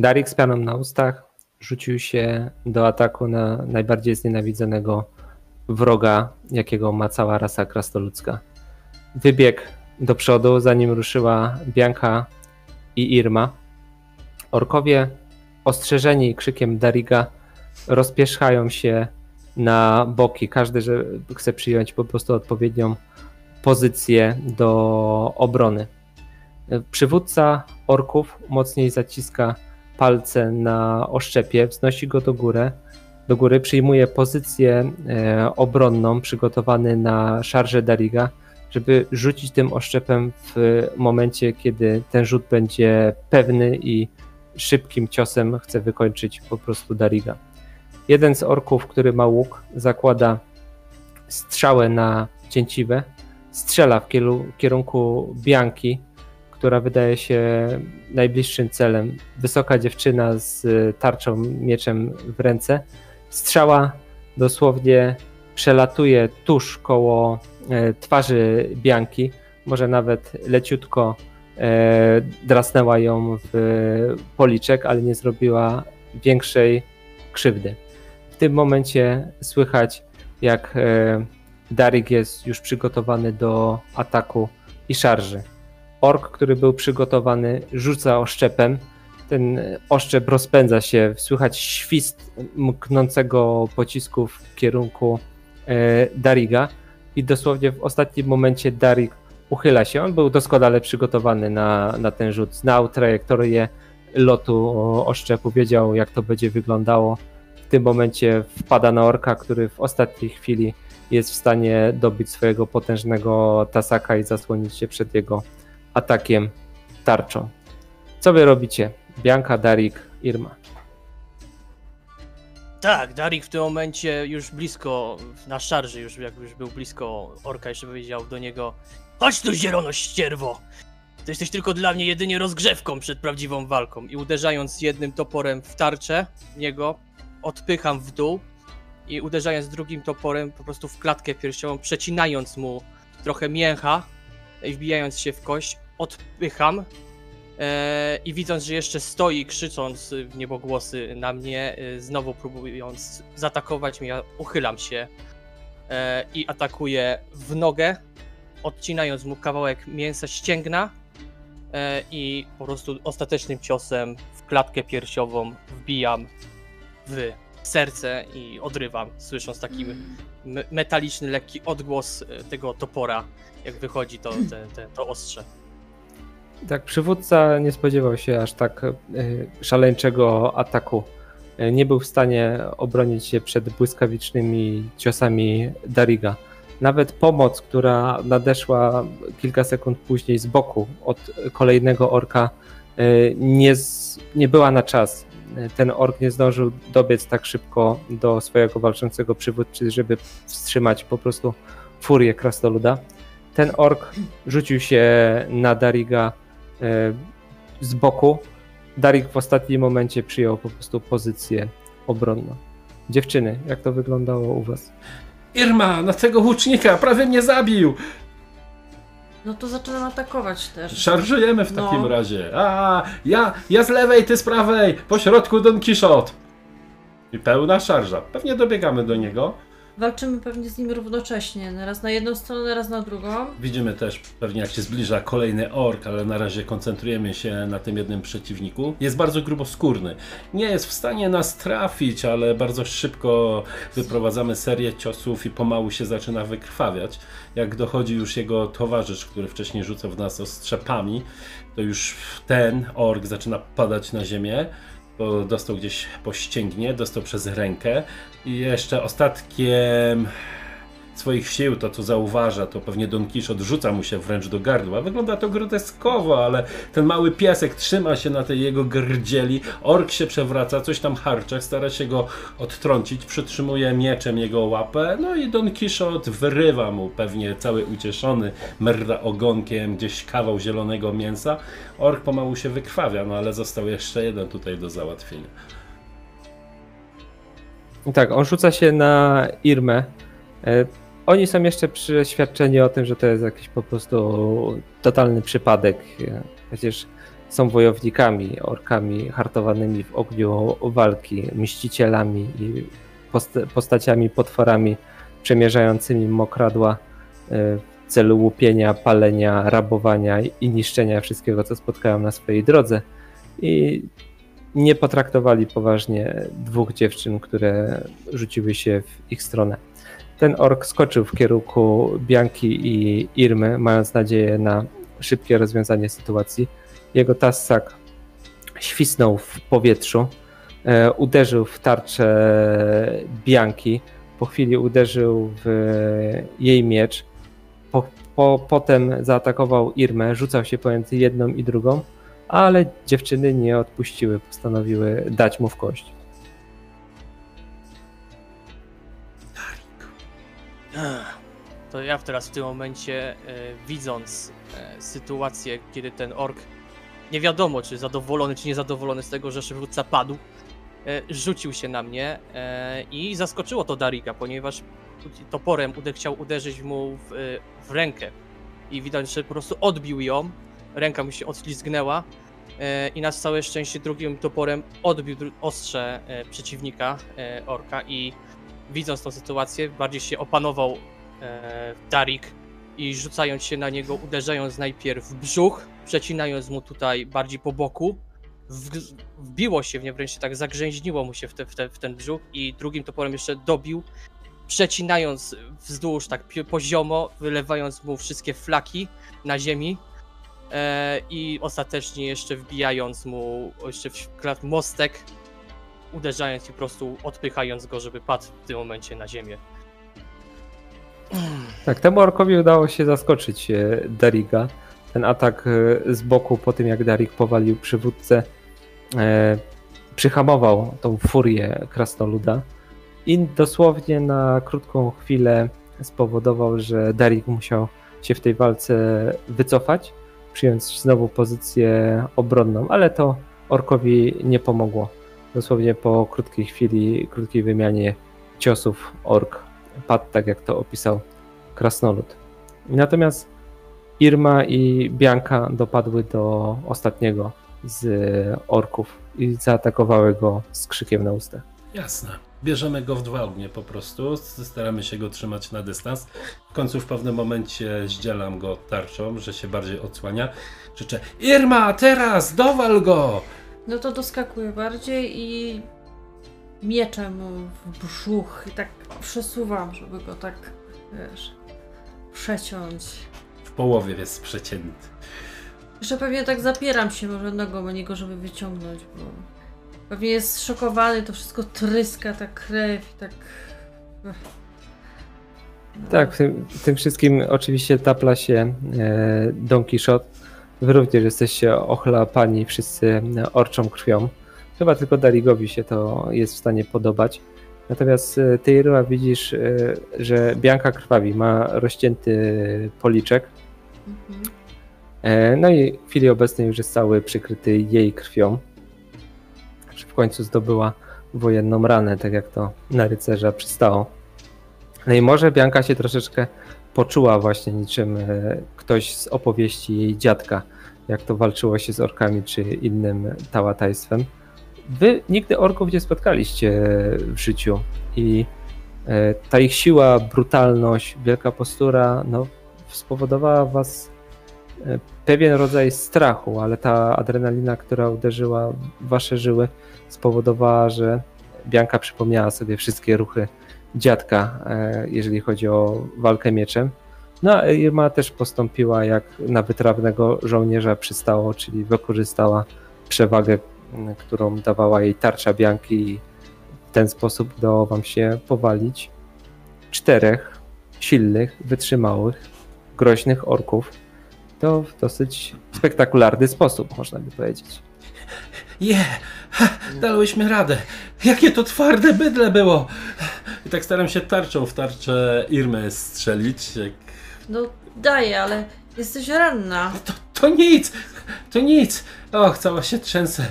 Darik z pianą na ustach rzucił się do ataku na najbardziej znienawidzonego wroga, jakiego ma cała rasa krastoludzka. Wybiegł do przodu, zanim ruszyła Bianka i Irma. Orkowie, ostrzeżeni krzykiem Dariga, rozpierzchają się na boki. Każdy że chce przyjąć po prostu odpowiednią pozycję do obrony. Przywódca orków mocniej zaciska palce na oszczepie, wznosi go do góry, do góry przyjmuje pozycję e, obronną, przygotowany na szarże Dariga, żeby rzucić tym oszczepem w momencie, kiedy ten rzut będzie pewny i szybkim ciosem chce wykończyć po prostu Dariga. Jeden z orków, który ma łuk, zakłada strzałę na cięciwe, strzela w kierunku Bianki, która wydaje się najbliższym celem. Wysoka dziewczyna z tarczą, mieczem w ręce. Strzała dosłownie przelatuje tuż koło e, twarzy Bianki, może nawet leciutko e, drasnęła ją w policzek, ale nie zrobiła większej krzywdy. W tym momencie słychać, jak e, Darik jest już przygotowany do ataku i szarży. Ork, który był przygotowany, rzuca oszczepem. Ten oszczep rozpędza się, słychać świst mknącego pocisku w kierunku e, Dariga i dosłownie w ostatnim momencie Darig uchyla się. On był doskonale przygotowany na, na ten rzut, znał trajektorię lotu oszczepu, wiedział jak to będzie wyglądało. W tym momencie wpada na orka, który w ostatniej chwili jest w stanie dobić swojego potężnego tasaka i zasłonić się przed jego atakiem tarczą. Co wy robicie? Bianka, Darik, Irma. Tak, Darik w tym momencie już blisko, na szarży, już jak już był blisko orka, jeszcze powiedział do niego Chodź tu, zielono ścierwo! To jesteś tylko dla mnie jedynie rozgrzewką przed prawdziwą walką. I uderzając jednym toporem w tarczę niego, odpycham w dół i uderzając drugim toporem po prostu w klatkę piersiową, przecinając mu trochę mięcha wbijając się w kość, odpycham e, i widząc, że jeszcze stoi krzycząc w niebogłosy na mnie, e, znowu próbując zaatakować mnie, uchylam się e, i atakuję w nogę, odcinając mu kawałek mięsa ścięgna i po prostu ostatecznym ciosem w klatkę piersiową wbijam w serce i odrywam, słysząc taki metaliczny, lekki odgłos e, tego topora, jak wychodzi to, te, te, to ostrze. Tak, przywódca nie spodziewał się aż tak e, szaleńczego ataku. E, nie był w stanie obronić się przed błyskawicznymi ciosami Dariga. Nawet pomoc, która nadeszła kilka sekund później z boku od kolejnego orka, nie, nie była na czas ten ork nie zdążył dobiec tak szybko do swojego walczącego przywódcy, żeby wstrzymać po prostu furię krasnoluda. Ten ork rzucił się na Dariga e, z boku. Darig w ostatnim momencie przyjął po prostu pozycję obronną. Dziewczyny, jak to wyglądało u was? Irma, na tego łucznika prawie mnie zabił! No to zaczynam atakować też. Szarżujemy w no. takim razie. A, ja, ja z lewej, ty z prawej. Po środku Don Quixote. I pełna szarża. Pewnie dobiegamy do niego. Walczymy pewnie z nim równocześnie. Raz na jedną stronę, raz na drugą. Widzimy też pewnie jak się zbliża kolejny ork, ale na razie koncentrujemy się na tym jednym przeciwniku. Jest bardzo gruboskórny. Nie jest w stanie nas trafić, ale bardzo szybko wyprowadzamy serię ciosów i pomału się zaczyna wykrwawiać. Jak dochodzi już jego towarzysz, który wcześniej rzucał w nas ostrzepami, to już ten ork zaczyna padać na ziemię bo dostał gdzieś po ścięgnie, dostał przez rękę. I jeszcze ostatkiem swoich sił, to co zauważa, to pewnie Don Quixote rzuca mu się wręcz do gardła. Wygląda to groteskowo, ale ten mały piesek trzyma się na tej jego grdzieli, ork się przewraca, coś tam harcze, stara się go odtrącić, przytrzymuje mieczem jego łapę, no i Don Quixote wyrywa mu pewnie cały ucieszony, merda ogonkiem gdzieś kawał zielonego mięsa. Ork pomału się wykrwawia, no ale został jeszcze jeden tutaj do załatwienia. Tak, on rzuca się na Irmę. E, oni są jeszcze przeświadczeni o tym, że to jest jakiś po prostu totalny przypadek. Przecież są wojownikami, orkami hartowanymi w ogniu walki, mścicielami i post- postaciami, potworami przemierzającymi mokradła e, w celu łupienia, palenia, rabowania i niszczenia wszystkiego, co spotkają na swojej drodze. I nie potraktowali poważnie dwóch dziewczyn, które rzuciły się w ich stronę. Ten ork skoczył w kierunku Bianki i Irmy, mając nadzieję na szybkie rozwiązanie sytuacji. Jego tassak świsnął w powietrzu, e, uderzył w tarczę Bianki, po chwili uderzył w jej miecz, po, po, potem zaatakował Irmę, rzucał się pomiędzy jedną i drugą, ale dziewczyny nie odpuściły, postanowiły dać mu w kość. To ja teraz w tym momencie, e, widząc e, sytuację, kiedy ten ork, nie wiadomo czy zadowolony, czy niezadowolony z tego, że przywódca padł, e, rzucił się na mnie i zaskoczyło to Darika, ponieważ toporem chciał uderzyć mu w, w rękę. I widać, że po prostu odbił ją, ręka mu się odślizgnęła i na całe szczęście drugim toporem odbił ostrze przeciwnika, orka i widząc tą sytuację, bardziej się opanował e, Darik i rzucając się na niego, uderzając najpierw w brzuch, przecinając mu tutaj bardziej po boku, w, wbiło się w nie, wręcz tak zagrzęźniło mu się w, te, w, te, w ten brzuch i drugim toporem jeszcze dobił, przecinając wzdłuż tak poziomo, wylewając mu wszystkie flaki na ziemi e, i ostatecznie jeszcze wbijając mu jeszcze w mostek, uderzając i po prostu odpychając go, żeby padł w tym momencie na ziemię. Tak, temu orkowi udało się zaskoczyć e, Dariga. Ten atak e, z boku po tym, jak Darik powalił przywódcę, e, przyhamował tą furię krasnoluda i dosłownie na krótką chwilę spowodował, że Darik musiał się w tej walce wycofać, przyjąć znowu pozycję obronną, ale to orkowi nie pomogło. Dosłownie po krótkiej chwili, krótkiej wymianie ciosów ork padł, tak jak to opisał krasnolud. Natomiast Irma i Bianka dopadły do ostatniego z orków i zaatakowały go z krzykiem na ustach. Jasne. Bierzemy go w dwa ognie po prostu, staramy się go trzymać na dystans. W końcu w pewnym momencie zdzielam go tarczą, że się bardziej odsłania. Krzyczę, Irma, teraz, dowal go! No to doskakuję bardziej i mieczem mu w brzuch i tak przesuwam, żeby go tak, wiesz, przeciąć. W połowie jest przecięty. Jeszcze pewnie tak zapieram się może nogą o niego, żeby wyciągnąć, bo pewnie jest zszokowany, to wszystko tryska, ta krew i tak... No. Tak, w tym, w tym wszystkim oczywiście tapla się e, Don Quixote. Wy również jesteście ochlapani wszyscy orczą krwią. Chyba tylko Darigowi się to jest w stanie podobać. Natomiast e, ty, Irma, widzisz, e, że Bianka krwawi, ma rozcięty policzek. Mhm. E, No i w chwili obecnej już jest cały przykryty jej krwią. Że w końcu zdobyła wojenną ranę, tak jak to na rycerza przystało. No i może Bianka się troszeczkę poczuła właśnie niczym e, ktoś z opowieści jej dziadka, jak to walczyło się z orkami czy innym tałatajstwem. Wy nigdy orków nie spotkaliście w życiu i e, ta ich siła, brutalność, wielka postura, no, spowodowała was e, pewien rodzaj strachu, ale ta adrenalina, która uderzyła w wasze żyły, spowodowała, że Bianka przypomniała sobie wszystkie ruchy dziadka, e, jeżeli chodzi o walkę mieczem. No, a Irma też postąpiła jak na wytrawnego żołnierza przystało, czyli wykorzystała przewagę, którą dawała jej tarcza Bianki i w ten sposób udało wam się powalić czterech silnych, wytrzymałych, groźnych orków. To w dosyć spektakularny sposób, można by powiedzieć. Je, ha, dałyśmy radę. Jakie to twarde bydle było. I tak staram się tarczą w tarczę Irmy strzelić. Jak... No daję, ale jesteś ranna. To, to nic, to nic. Och, cała się trzęsę.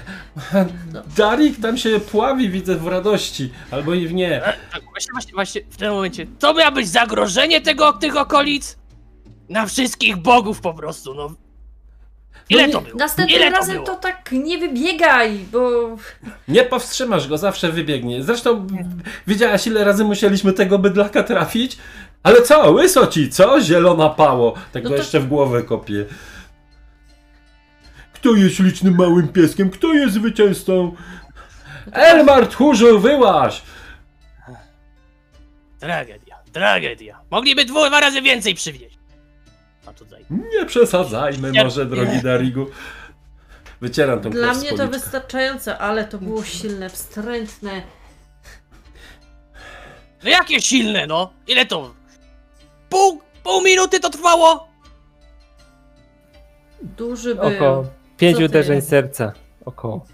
Darik tam się pławi, widzę w radości. Albo i w nie. Tak, właśnie, właśnie, właśnie w tym momencie. To miało być zagrożenie tego, tych okolic? Na wszystkich bogów po prostu, no. Ile No to było? Następnym Ile to razem było? to tak nie wybiegaj, bo Nie powstrzymasz go, zawsze wybiegnie. Zresztą widziałaś ile razy musieliśmy tego bydlaka trafić? Ale co, łyso ci, co? Zielona pało. Tak No go to- jeszcze w głowę kopie. Kto jest licznym małym pieskiem? Kto jest zwycięzcą? Elmar tchórzu, wyłaź! Tragedia, tragedia. Mogliby dwu, dwa razy więcej przywieźć. Tutaj. Nie przesadzajmy może, drogi Darigu. Wycieram tą dla mnie to wystarczające, ale to było silne, wstrętne. No jakie silne, no? Ile to? Pół, pół minuty to trwało? Duży był. Około ty? uderzeń serca. Około.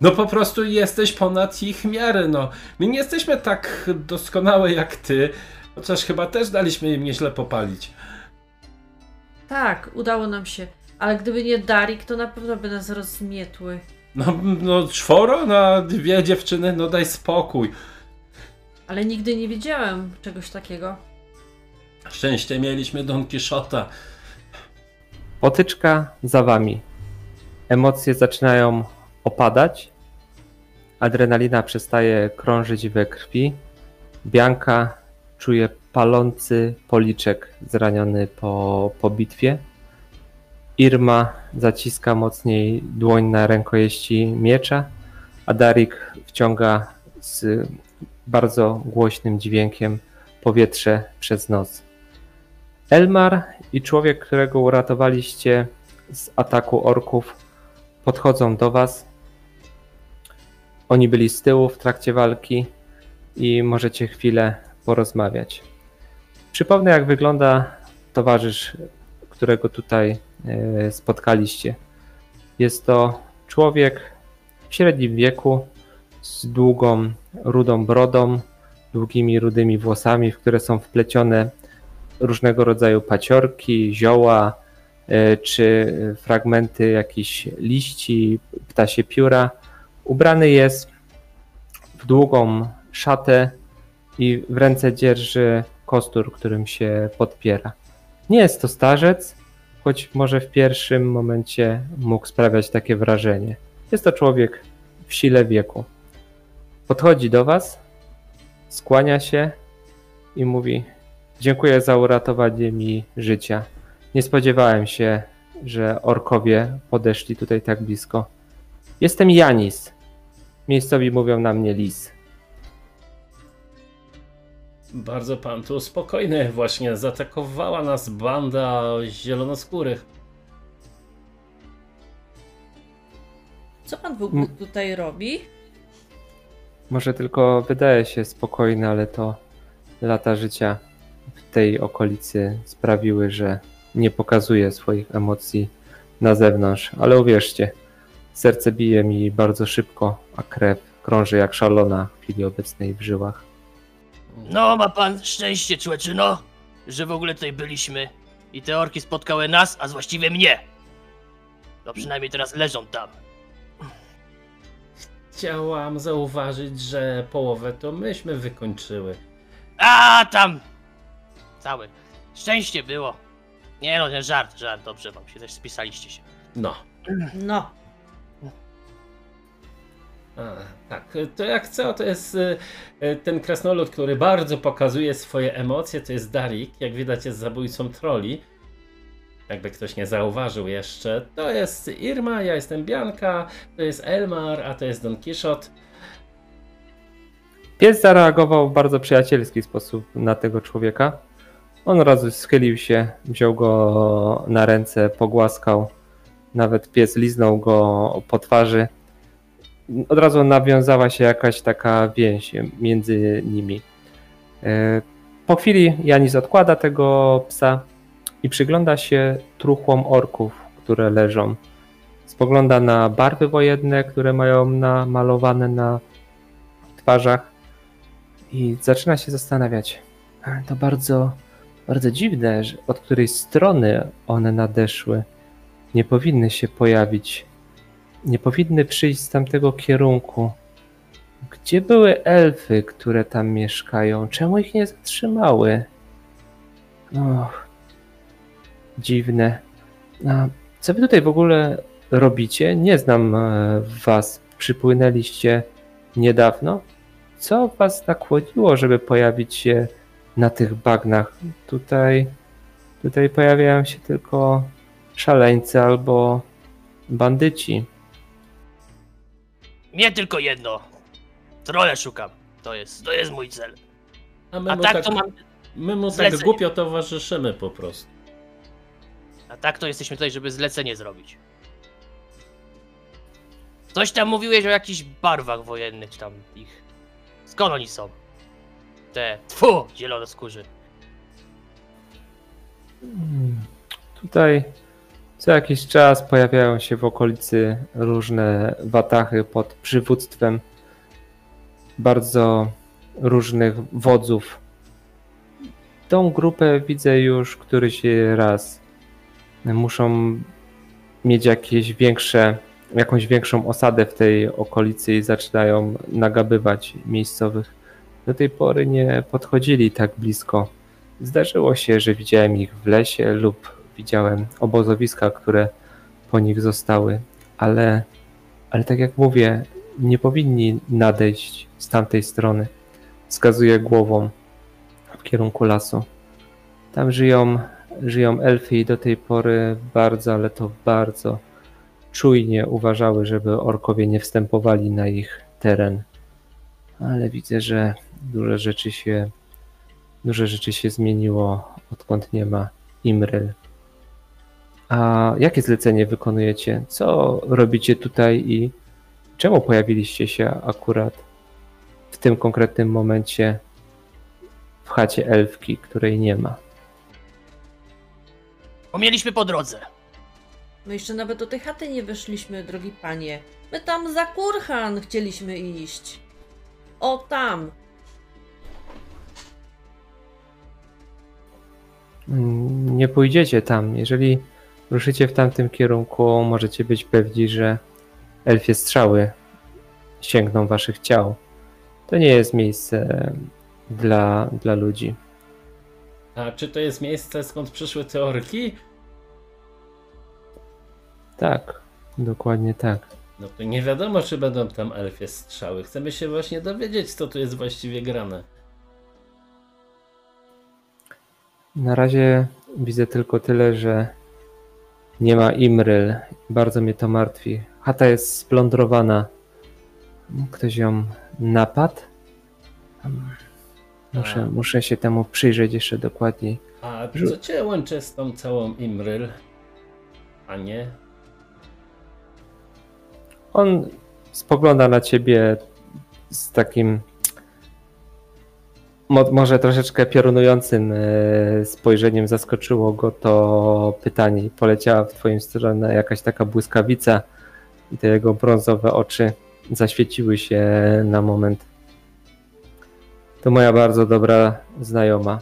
No po prostu jesteś ponad ich miarę, no. My nie jesteśmy tak doskonałe jak ty, chociaż chyba też daliśmy im nieźle popalić. Tak, udało nam się. Ale gdyby nie Darik, to na pewno by nas rozmietły. No, no czworo na dwie dziewczyny, no daj spokój. Ale nigdy nie wiedziałem czegoś takiego. Szczęście mieliśmy Don Quixota. Potyczka za wami. Emocje zaczynają opadać. Adrenalina przestaje krążyć we krwi. Bianka czuje palący policzek zraniony po, po bitwie. Irma zaciska mocniej dłoń na rękojeści miecza, a Darik wciąga z bardzo głośnym dźwiękiem powietrze przez nos. Elmar i człowiek, którego uratowaliście z ataku orków, podchodzą do was. Oni byli z tyłu w trakcie walki i możecie chwilę porozmawiać. Przypomnę, jak wygląda towarzysz, którego tutaj e, spotkaliście. Jest to człowiek w średnim wieku z długą, rudą brodą, długimi, rudymi włosami, w które są wplecione różnego rodzaju paciorki, zioła e, czy fragmenty jakichś liści, ptasie pióra. Ubrany jest w długą szatę i w ręce dzierży kostur, którym się podpiera. Nie jest to starzec, choć może w pierwszym momencie mógł sprawiać takie wrażenie. Jest to człowiek w sile wieku. Podchodzi do was, skłania się i mówi: Dziękuję za uratowanie mi życia. Nie spodziewałem się, że orkowie podeszli tutaj tak blisko. Jestem Janis. Miejscowi mówią na mnie lis. Bardzo pan tu spokojny, właśnie zaatakowała nas banda zielonoskórych. Co pan w ogóle tutaj robi? Może tylko wydaje się spokojny, ale to lata życia w tej okolicy sprawiły, że nie pokazuje swoich emocji na zewnątrz. Ale uwierzcie, serce bije mi bardzo szybko, a krew krąży jak szalona w chwili obecnej w żyłach. No, ma pan szczęście, człeczyno, że w ogóle tutaj byliśmy i te orki spotkały nas, a właściwie mnie. To przynajmniej teraz leżą tam. Chciałam zauważyć, że połowę to myśmy wykończyły. A tam! Cały. Szczęście było. Nie no, nie żart, żart, dobrze wam się też spisaliście się. No. No, A, tak, to jak co, to jest y, y, ten krasnolud, który bardzo pokazuje swoje emocje, to jest Darik, jak widać jest zabójcą troli. Jakby ktoś nie zauważył jeszcze, to jest Irma, ja jestem Bianka, to jest Elmar, a to jest Don Quixote. Pies zareagował w bardzo przyjacielski sposób na tego człowieka. On razu schylił się, wziął go na ręce, pogłaskał. Nawet pies liznął go po twarzy. Od razu nawiązała się jakaś taka więź między nimi. E, Po chwili Janis odkłada tego psa i przygląda się truchłom orków, które leżą. Spogląda na barwy wojenne, które mają namalowane na twarzach i zaczyna się zastanawiać. "A, To bardzo, bardzo dziwne, że od której strony one nadeszły. Nie powinny się pojawić. Nie powinny przyjść z tamtego kierunku. Gdzie były elfy, które tam mieszkają? Czemu ich nie zatrzymały? Och, dziwne. A Co wy tutaj w ogóle robicie? Nie znam e, was. Przypłynęliście niedawno. Co was nakłoniło, żeby pojawić się na tych bagnach? Tutaj, tutaj pojawiają się tylko szaleńcy albo bandyci. Mnie tylko jedno. Trole szukam. To jest, to jest mój cel. A my A mu tak tak, to mam. my mu tak głupio towarzyszymy po prostu. A tak to jesteśmy tutaj, żeby zlecenie zrobić. Coś tam mówiłeś o jakichś barwach wojennych tam ich. Skąd oni są? Te, tfu, zielonoskórzy. Hmm. Tutaj co jakiś czas pojawiają się w okolicy różne watachy pod przywództwem bardzo różnych wodzów. Tą grupę widzę już któryś raz. Muszą mieć jakieś większe, jakąś większą osadę w tej okolicy i zaczynają nagabywać miejscowych. Do tej pory nie podchodzili tak blisko. Zdarzyło się, że widziałem ich w lesie lub widziałem obozowiska, które po nich zostały, ale, ale tak jak mówię, nie powinni nadejść z tamtej strony. Wskazuję głową w kierunku lasu. Tam żyją, żyją elfy i do tej pory bardzo, ale to bardzo czujnie uważały, żeby orkowie nie wstępowali na ich teren. Ale widzę, że duże rzeczy się Dużo rzeczy się zmieniło, odkąd nie ma Imryl. A jakie zlecenie wykonujecie? Co robicie tutaj i czemu pojawiliście się akurat w tym konkretnym momencie w chacie elfki, której nie ma? Bo mieliśmy po drodze. No jeszcze nawet do tej chaty nie weszliśmy, drogi panie. My tam za Kurhan chcieliśmy iść. O tam. Mm, Nie pójdziecie tam. Jeżeli ruszycie w tamtym kierunku, możecie być pewni, że elfie strzały sięgną waszych ciał. To nie jest miejsce dla, dla ludzi. A czy to jest miejsce, skąd przyszły te orki? Tak, dokładnie tak. No to nie wiadomo, czy będą tam elfie strzały. Chcemy się właśnie dowiedzieć, co tu jest właściwie grane. Na razie widzę tylko tyle, że nie ma Imryl. Bardzo mnie to martwi. Chata jest splądrowana. Ktoś ją napadł? Muszę, A. muszę się temu przyjrzeć jeszcze dokładniej. A co cię łączy z tą całą Imryl? A nie? On spogląda na ciebie z takim mo- może troszeczkę piorunującym e, spojrzeniem. Zaskoczyło go to pytanie poleciała w twoją stronę jakaś taka błyskawica i te jego brązowe oczy zaświeciły się na moment. To moja bardzo dobra znajoma.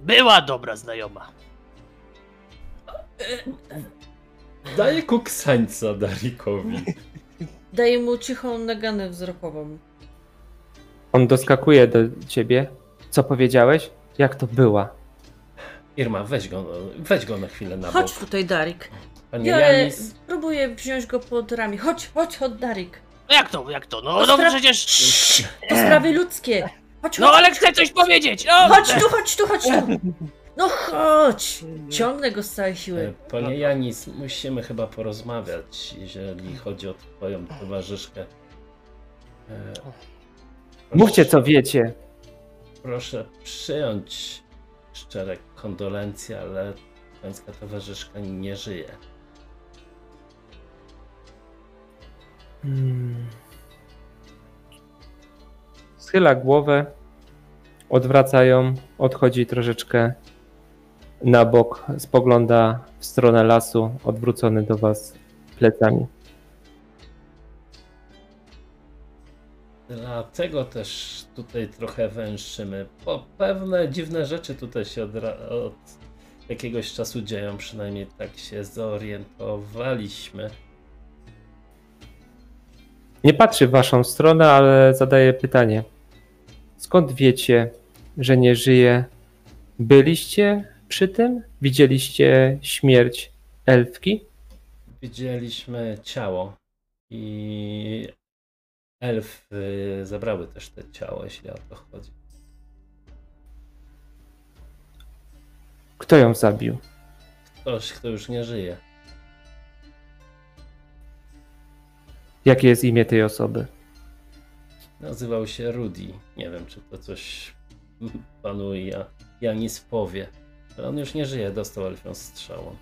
Była dobra znajoma. Daję kuksańca Darikowi. Daję mu cichą naganę wzrokową. On doskakuje do ciebie. Co powiedziałeś? Jak to była? Irma, weź go, weź go na chwilę na bok. Chodź tutaj, Darik. Panie Biorę, Janis, próbuję wziąć go pod ramię. Chodź, chodź, chodź, Darik. No jak to, jak to? No, To no spra- przecież... To sprawy ludzkie. Chodź, No chodź. ale chcę coś powiedzieć! No, Chodź tu, chodź tu, chodź tu. No chodź. Ciągnę go z całej e, siły. panie Janis, musimy chyba porozmawiać, jeżeli chodzi o twoją towarzyszkę. Mówcie co wiecie. Proszę przyjąć szczere kondolencje, ale pańska towarzyszka nie żyje. Hmm. Schyla głowę, odwraca ją, odchodzi troszeczkę na bok, spogląda w stronę lasu, odwrócony do was plecami. Dlatego też tutaj trochę węszymy, bo pewne dziwne rzeczy tutaj się od, od jakiegoś czasu dzieją, przynajmniej tak się zorientowaliśmy. Nie patrzy w waszą stronę, ale zadaje pytanie. Skąd wiecie, że nie żyje? Byliście przy tym? Widzieliście śmierć elfki? Widzieliśmy ciało i elfy zabrały też te ciało, jeśli o to chodzi. Kto ją zabił? Ktoś, kto już nie żyje. Jakie jest imię tej osoby? Nazywał się Rudy. Nie wiem, czy to coś panu ja, Janis powie. Ale on już nie żyje, dostał elfią strzałą.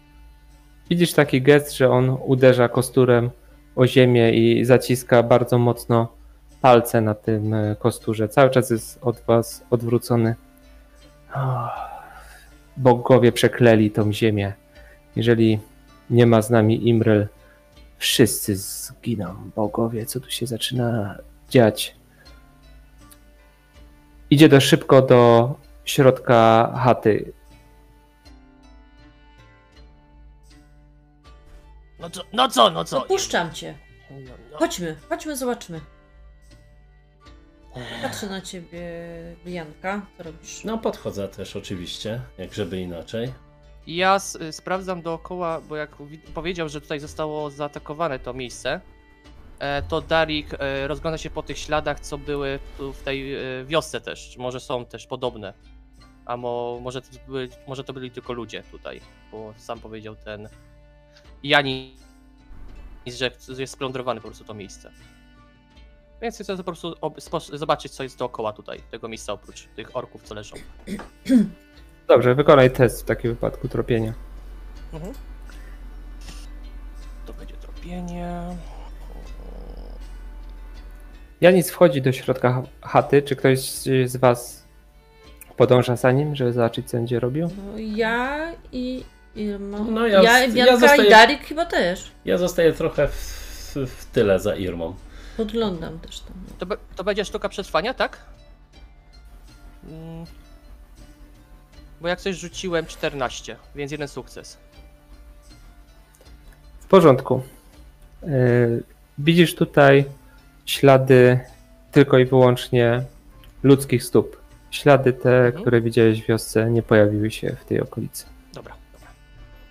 Widzisz taki gest, że on uderza kosturem o ziemię i zaciska bardzo mocno palce na tym e, kosturze. Cały czas jest od was odwrócony. Bogowie przekleli tą ziemię. Jeżeli nie ma z nami Imrel, wszyscy zginą. Bogowie, co tu się zaczyna dziać? Idzie do szybko do środka chaty. No co, no co, no co? Opuszczam cię. No, no. Chodźmy, chodźmy, zobaczmy. Patrzę na ciebie, Bianka. Co robisz? No, podchodzę też oczywiście, jak żeby inaczej. Ja s- y, sprawdzam dookoła, bo jak wi- powiedział, że tutaj zostało zaatakowane to miejsce, e, to Darik e, rozgląda się po tych śladach, co były tu w tej e, wiosce też. Czy może są też podobne. A mo, może, to może to byli tylko ludzie tutaj, bo sam powiedział ten Jani, że jest splądrowane po prostu to miejsce. Więc chcę po prostu zobaczyć, co jest dookoła tutaj, tego miejsca, oprócz tych orków, co leżą. Dobrze, wykonaj test w takim wypadku tropienia. Mhm. To będzie tropienie. Janis wchodzi do środka ch- chaty. Czy ktoś z was podąża za nim, żeby zobaczyć, co będzie robił? No ja i Irma. No ja, ja- ja, ja Bianka zostaję- i Darik chyba też. Ja zostaję trochę w, w tyle za Irmą. Podglądam też tam. To, be- to będzie sztuka przetrwania, tak? Mm. Bo jak coś rzuciłem 14, więc jeden sukces. W porządku. Yy, Widzisz tutaj ślady tylko i wyłącznie ludzkich stóp. Ślady te, Mhm. które widziałeś w wiosce, nie pojawiły się w tej okolicy.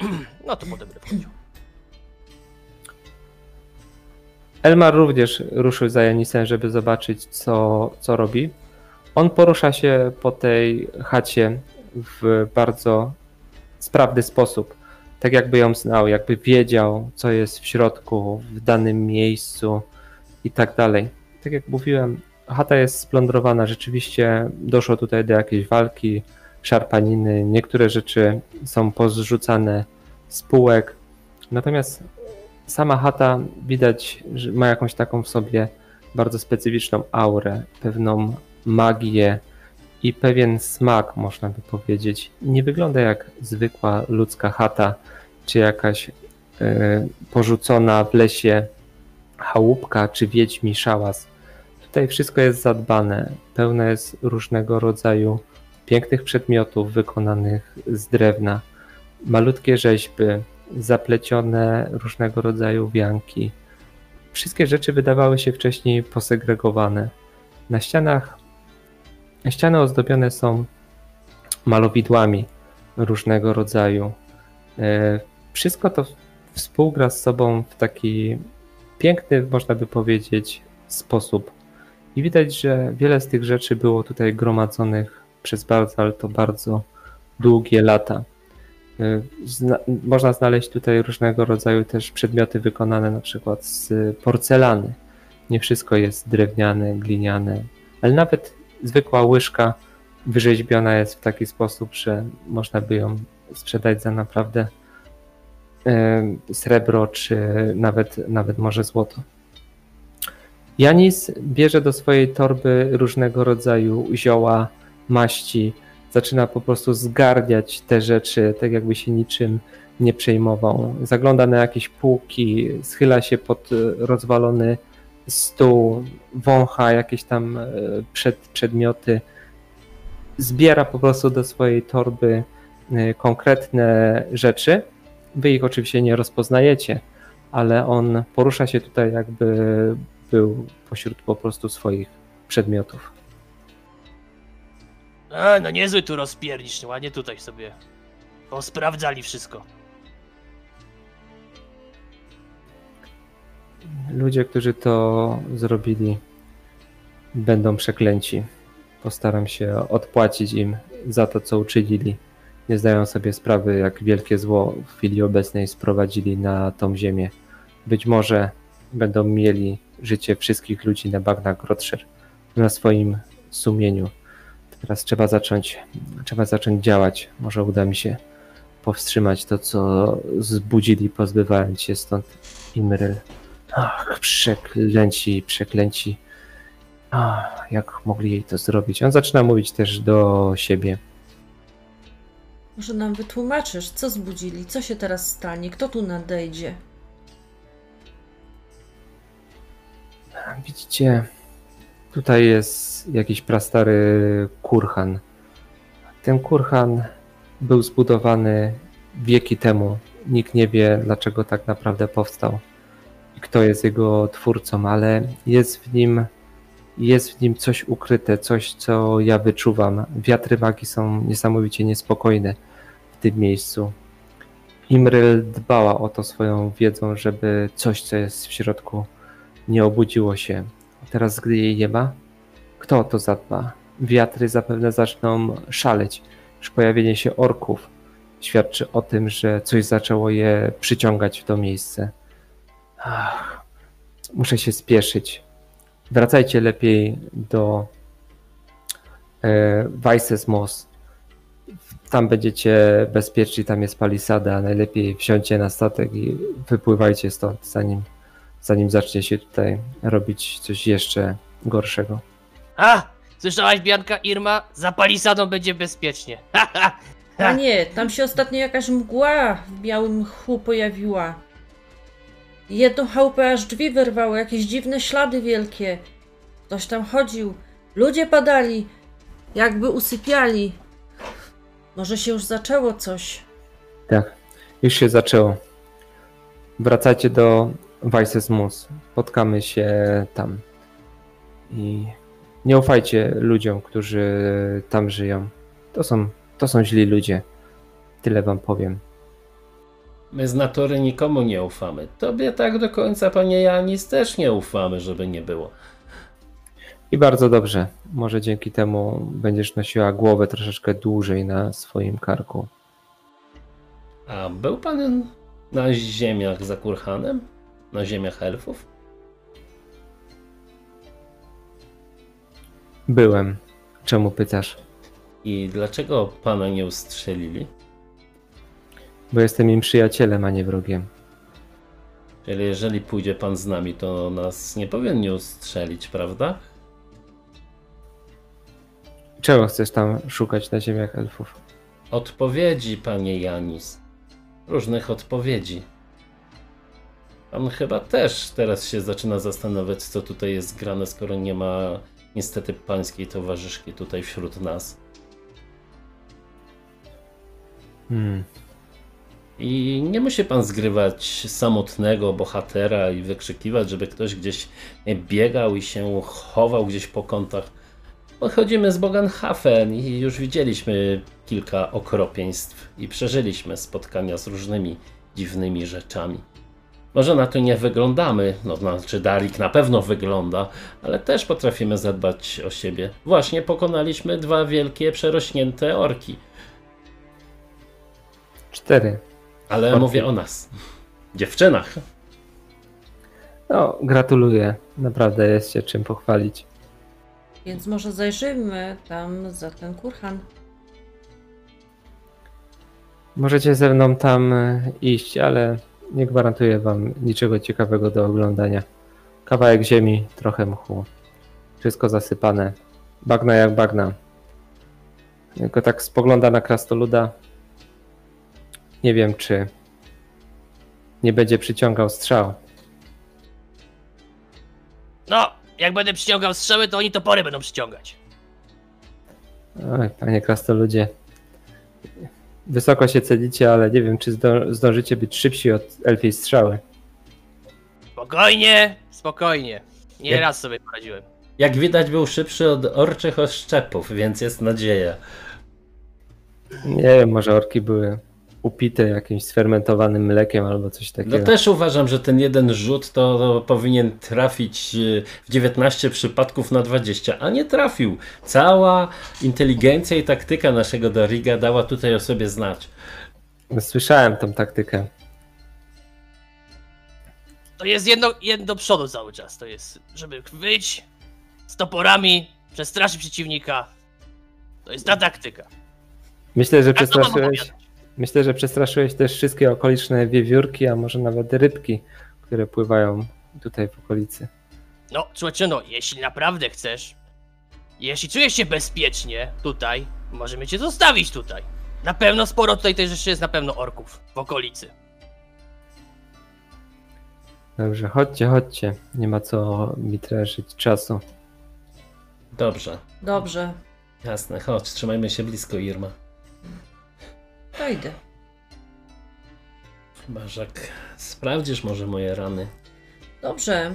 No to potem wchodził. Elmar również ruszył za Janisem, żeby zobaczyć, co, co robi. On porusza się po tej chacie w bardzo sprawny sposób. Tak jakby ją znał, jakby wiedział, co jest w środku, w danym miejscu i tak dalej. Tak jak mówiłem, chata jest splądrowana. Rzeczywiście doszło tutaj do jakiejś walki, szarpaniny. Niektóre rzeczy są pozrzucane z półek. Natomiast sama chata widać, że ma jakąś taką w sobie bardzo specyficzną aurę, pewną magię i pewien smak, można by powiedzieć. Nie wygląda jak zwykła ludzka chata, czy jakaś e, porzucona w lesie chałupka, czy wiedźmi szałas. Tutaj wszystko jest zadbane, pełne jest różnego rodzaju pięknych przedmiotów wykonanych z drewna, malutkie rzeźby, zaplecione różnego rodzaju wianki. Wszystkie rzeczy wydawały się wcześniej posegregowane. Na ścianach ściany ozdobione są malowidłami różnego rodzaju. E, Wszystko to współgra z sobą w taki piękny, można by powiedzieć, sposób. I widać, że wiele z tych rzeczy było tutaj gromadzonych przez bardzo, ale to bardzo długie lata. Y, Zna, można znaleźć tutaj różnego rodzaju też przedmioty wykonane na przykład z porcelany. Nie wszystko jest drewniane, gliniane, ale nawet zwykła łyżka wyrzeźbiona jest w taki sposób, że można by ją sprzedać za naprawdę y, srebro, czy nawet, nawet może złoto. Janis bierze do swojej torby różnego rodzaju zioła, maści, zaczyna po prostu zgarniać te rzeczy, tak jakby się niczym nie przejmował. Zagląda na jakieś półki, schyla się pod e, rozwalony stół, wącha jakieś tam e, przed, przedmioty. Zbiera po prostu do swojej torby e, konkretne rzeczy. Wy ich oczywiście nie rozpoznajecie, ale on porusza się tutaj jakby był pośród po prostu swoich przedmiotów. A, no niezły tu rozpiernicz, ładnie tutaj sobie Posprawdzali wszystko. Ludzie, którzy to zrobili, będą przeklęci. Postaram się odpłacić im za to, co uczynili. Nie zdają sobie sprawy, jak wielkie zło w chwili obecnej sprowadzili na tą ziemię. Być może będą mieli życie wszystkich ludzi na bagnach Grotscher na swoim sumieniu. Teraz trzeba zacząć, trzeba zacząć działać. Może uda mi się powstrzymać to, co zbudzili, pozbywając się stąd Imryl. Ach, przeklęci, przeklęci. Ach, jak mogli jej to zrobić? On zaczyna mówić też do siebie. Może nam wytłumaczysz, co zbudzili, co się teraz stanie, kto tu nadejdzie? Widzicie, tutaj jest jakiś prastary kurhan. Ten kurhan był zbudowany wieki temu. Nikt nie wie, dlaczego tak naprawdę powstał i kto jest jego twórcą, ale jest w nim, jest w nim coś ukryte, coś, co ja wyczuwam. Wiatry magii są niesamowicie niespokojne w tym miejscu. Imryl dbała o to swoją wiedzą, żeby coś, co jest w środku, nie obudziło się. Teraz, gdy jej nie ma, kto o to zadba? Wiatry zapewne zaczną szaleć. Już pojawienie się orków świadczy o tym, że coś zaczęło je przyciągać w to miejsce. Ach, muszę się spieszyć. Wracajcie lepiej do e, Weissesmoos. Tam będziecie bezpieczni, tam jest palisada. Najlepiej wsiądźcie na statek i wypływajcie stąd, zanim, zanim zacznie się tutaj robić coś jeszcze gorszego. A! Słyszałaś, Bianka, Irma? Za palisadą będzie bezpiecznie. Ha, ha, A nie, tam się ostatnio jakaś mgła w białym mchu pojawiła. Jedną chałupę aż drzwi wyrwało, jakieś dziwne ślady wielkie. Ktoś tam chodził, ludzie padali, jakby usypiali. Może się już zaczęło coś. Tak, już się zaczęło. Wracajcie do Weissesmoos. Spotkamy się tam. I nie ufajcie ludziom, którzy tam żyją. To są, to są źli ludzie. Tyle wam powiem. My z natury nikomu nie ufamy. Tobie tak do końca, panie Janis, też nie ufamy, żeby nie było. I bardzo dobrze. Może dzięki temu będziesz nosiła głowę troszeczkę dłużej na swoim karku. A był pan na ziemiach za Kurhanem? Na ziemiach elfów? Byłem. Czemu pytasz? I dlaczego pana nie ustrzelili? Bo jestem im przyjacielem, a nie wrogiem. Czyli jeżeli pójdzie pan z nami, to nas nie powinien ustrzelić, prawda? Czego chcesz tam szukać na ziemiach elfów? Odpowiedzi, panie Janis. Różnych odpowiedzi. Pan chyba też teraz się zaczyna zastanawiać, co tutaj jest grane, skoro nie ma niestety pańskiej towarzyszki tutaj wśród nas. Hmm. I nie musi pan zgrywać samotnego bohatera i wykrzykiwać, żeby ktoś gdzieś biegał i się chował gdzieś po kątach. Pochodzimy z Bogenhafen i już widzieliśmy kilka okropieństw i przeżyliśmy spotkania z różnymi dziwnymi rzeczami. Może na to nie wyglądamy, no znaczy Darik na pewno wygląda, ale też potrafimy zadbać o siebie. Właśnie pokonaliśmy dwa wielkie, przerośnięte orki. Cztery. Ale Orki. mówię o nas. Dziewczynach. No, gratuluję. Naprawdę jest się czym pochwalić. Więc może zajrzyjmy tam za ten kurhan. Możecie ze mną tam e, iść, ale nie gwarantuję wam niczego ciekawego do oglądania. Kawałek ziemi, trochę mchu. Wszystko zasypane. Bagna jak bagna. Tylko tak spogląda na krastoluda. Nie wiem, czy nie będzie przyciągał strzał. No, jak będę przyciągał strzały, to oni topory będą przyciągać. Oj, panie krastoludzie. Wysoko się celicie, ale nie wiem, czy zdo- zdążycie być szybsi od elfiej strzały. Spokojnie, spokojnie. Nie Jak- raz sobie poradziłem. Jak widać, był szybszy od orczych oszczepów, więc jest nadzieja. Nie wiem, może orki były upite jakimś sfermentowanym mlekiem albo coś takiego. No też uważam, że ten jeden rzut to, to powinien trafić e, w 19 przypadków na 20, a nie trafił. Cała inteligencja i taktyka naszego Dariga dała tutaj o sobie znać. Słyszałem tą taktykę. To jest jedno, jedno do przodu cały czas. To jest, żeby wyjść z toporami, przestraszyć przeciwnika. To jest ta taktyka. Myślę, że przestraszyłeś. Myślę, że przestraszyłeś też wszystkie okoliczne wiewiórki, a może nawet rybki, które pływają tutaj w okolicy. No, słuchajcie, no, jeśli naprawdę chcesz, jeśli czujesz się bezpiecznie tutaj, możemy cię zostawić tutaj. Na pewno sporo tutaj też jeszcze jest na pewno orków w okolicy. Dobrze, chodźcie, chodźcie. Nie ma co mi trężyć czasu. Dobrze, Dobrze, jasne, chodź, trzymajmy się blisko, Irma. Że jak sprawdzisz może moje rany. Dobrze.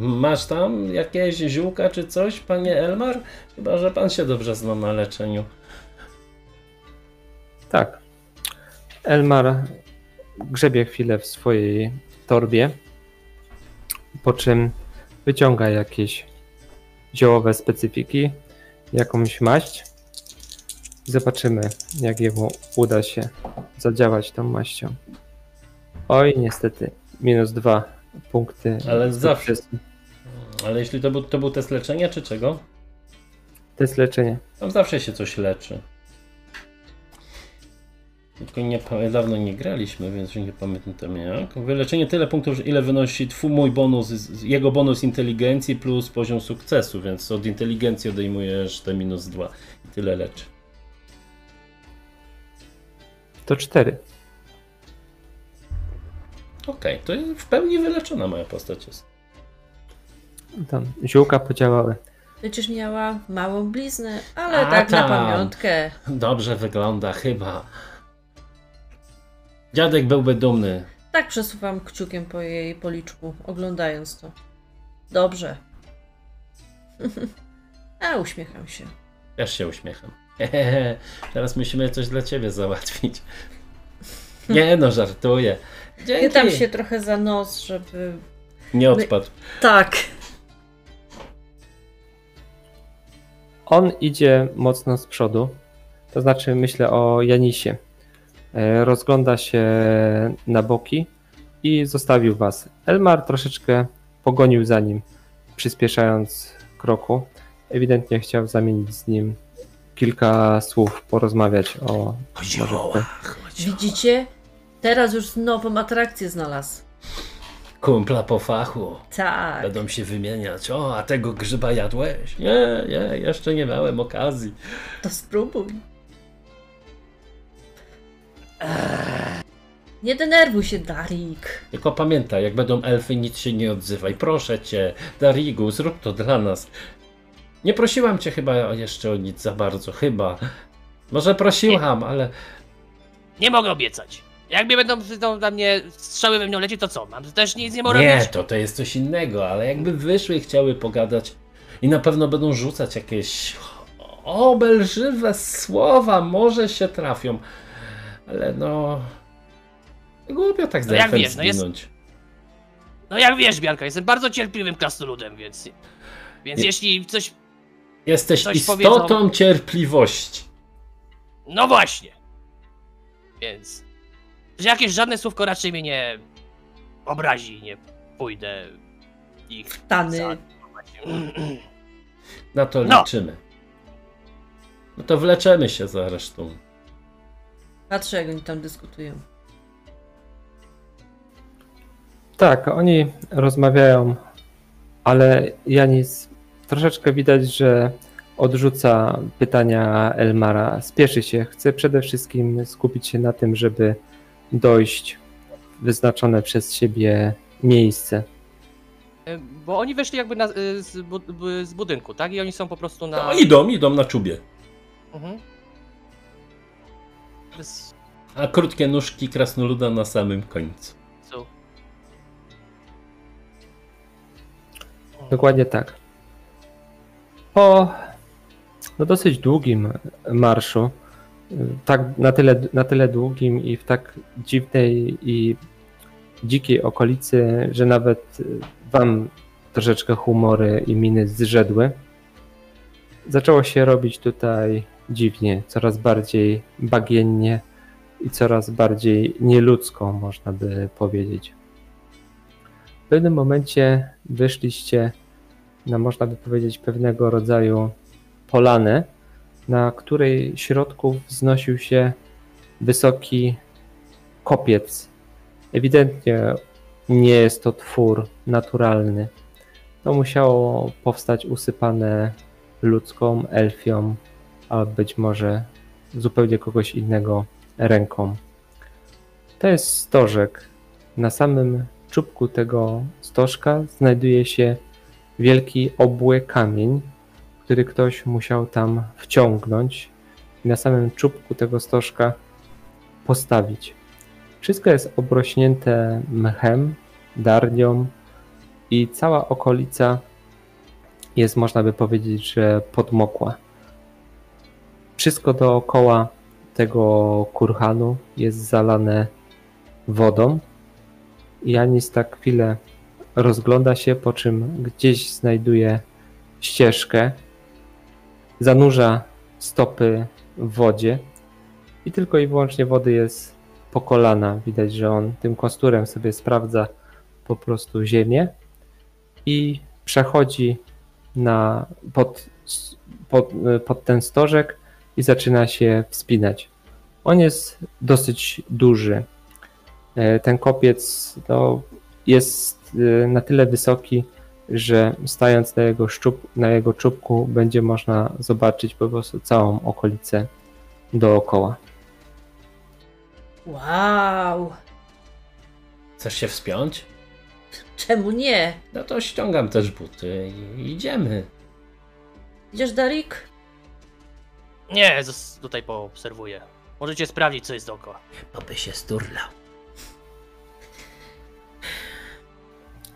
Masz tam jakieś ziółka czy coś, panie Elmar? Chyba, że pan się dobrze zna na leczeniu. Tak. Elmar grzebie chwilę w swojej torbie, po czym wyciąga jakieś ziołowe specyfiki, jakąś maść. Zobaczymy, jak jemu uda się zadziałać tą maścią. Oj, niestety, minus dwa punkty. Ale zawsze. Ale jeśli to był, to był test leczenia, czy czego? To jest leczenie. Tam zawsze się coś leczy. Tylko nie, dawno nie graliśmy, więc nie pamiętam jak. Wyleczenie tyle punktów, ile wynosi twój mój bonus, jego bonus inteligencji plus poziom sukcesu, więc od inteligencji odejmujesz te minus dwa. I tyle leczy. To cztery. Okej, to jest w pełni wyleczona moja postać jest. Tam ziółka podziałały. Przecież miała małą bliznę, ale A, tak na tam. pamiątkę. Dobrze wygląda chyba. Dziadek byłby dumny. Tak przesuwam kciukiem po jej policzku, oglądając to. Dobrze. A uśmiecham się. Też się uśmiecham. Hehehe, teraz musimy coś dla ciebie załatwić. Nie no, żartuję. Dzięki. Chytam się trochę za nos, żeby. Nie odpadł. Tak. On idzie mocno z przodu, to znaczy myślę o Janisie. E, Rozgląda się na boki i zostawił was. Elmar troszeczkę pogonił za nim, przyspieszając kroku. Ewidentnie chciał zamienić z nim kilka słów, porozmawiać o. może tutaj- Widzicie? Teraz już nową atrakcję znalazł. Kumpla po fachu. Tak. Będą się wymieniać. O, a tego grzyba jadłeś? Nie, nie, jeszcze nie miałem okazji. To spróbuj. Nie denerwuj się, Darik. Tylko pamiętaj, jak będą elfy, nic się nie odzywaj. Proszę cię, Darigu, zrób to dla nas. Nie prosiłam cię chyba jeszcze o nic za bardzo, chyba. Może prosiłam, ale Nie mogę obiecać. Jak mnie będą dla mnie strzały we mnie lecieć, to co? Mam też nic nie mogę Nie, robić? to to jest coś innego, ale jakby wyszły i chciały pogadać i na pewno będą rzucać jakieś obelżywe słowa, może się trafią, ale no... Głupio tak No jak wiesz, no jest-. No jak wiesz, Bianka, jestem bardzo cierpliwym krasnoludem, więc... Więc jeśli coś... Jesteś coś istotą powiedzą. cierpliwości. No właśnie! Więc... Że jakieś żadne słówko raczej mnie nie obrazi, nie pójdę ich Tany. za... Na to No. liczymy. No to wleczemy się za resztą. Patrzę, jak oni tam dyskutują. Tak, oni rozmawiają, ale Janis troszeczkę widać, że odrzuca pytania Elmara. Spieszy się, chce przede wszystkim skupić się na tym, żeby dojść w wyznaczone przez siebie miejsce. E, Bo oni weszli jakby na, e, z, bu, z budynku, tak? I oni są po prostu na. No idą, idą na czubie. Mhm. Bez A krótkie nóżki krasnoluda na samym końcu. co? Dokładnie tak. Po no dosyć długim marszu tak na tyle, na tyle długim i w tak dziwnej i dzikiej okolicy, że nawet wam troszeczkę humory i miny zrzedły. Zaczęło się robić tutaj dziwnie, coraz bardziej bagiennie i coraz bardziej nieludzko, można by powiedzieć. W pewnym momencie wyszliście na, można by powiedzieć, pewnego rodzaju polanę, na której środku wznosił się wysoki kopiec. Ewidentnie nie jest to twór naturalny. To musiało powstać usypane ludzką, elfią, a być może zupełnie kogoś innego ręką. To jest stożek. Na samym czubku tego stożka znajduje się wielki obły kamień, który ktoś musiał tam wciągnąć i na samym czubku tego stożka postawić. Wszystko jest obrośnięte mchem, darnią i cała okolica jest, można by powiedzieć, że podmokła. Wszystko dookoła tego kurhanu jest zalane wodą. Janis tak chwilę rozgląda się, po czym gdzieś znajduje ścieżkę, zanurza stopy w wodzie i tylko i wyłącznie wody jest po kolana. Widać, że on tym kosturem sobie sprawdza po prostu ziemię i przechodzi na, pod, pod, pod ten stożek i zaczyna się wspinać. On jest dosyć duży. E, ten kopiec no, jest e, na tyle wysoki, że stając na jego, szczup, na jego czubku będzie można zobaczyć po prostu całą okolicę dookoła. Wow! Chcesz się wspiąć? Czemu nie? No to ściągam też buty i idziemy. Idziesz, Darik? Nie, tutaj poobserwuję. Możecie sprawdzić, co jest dookoła. Bo by się sturlał.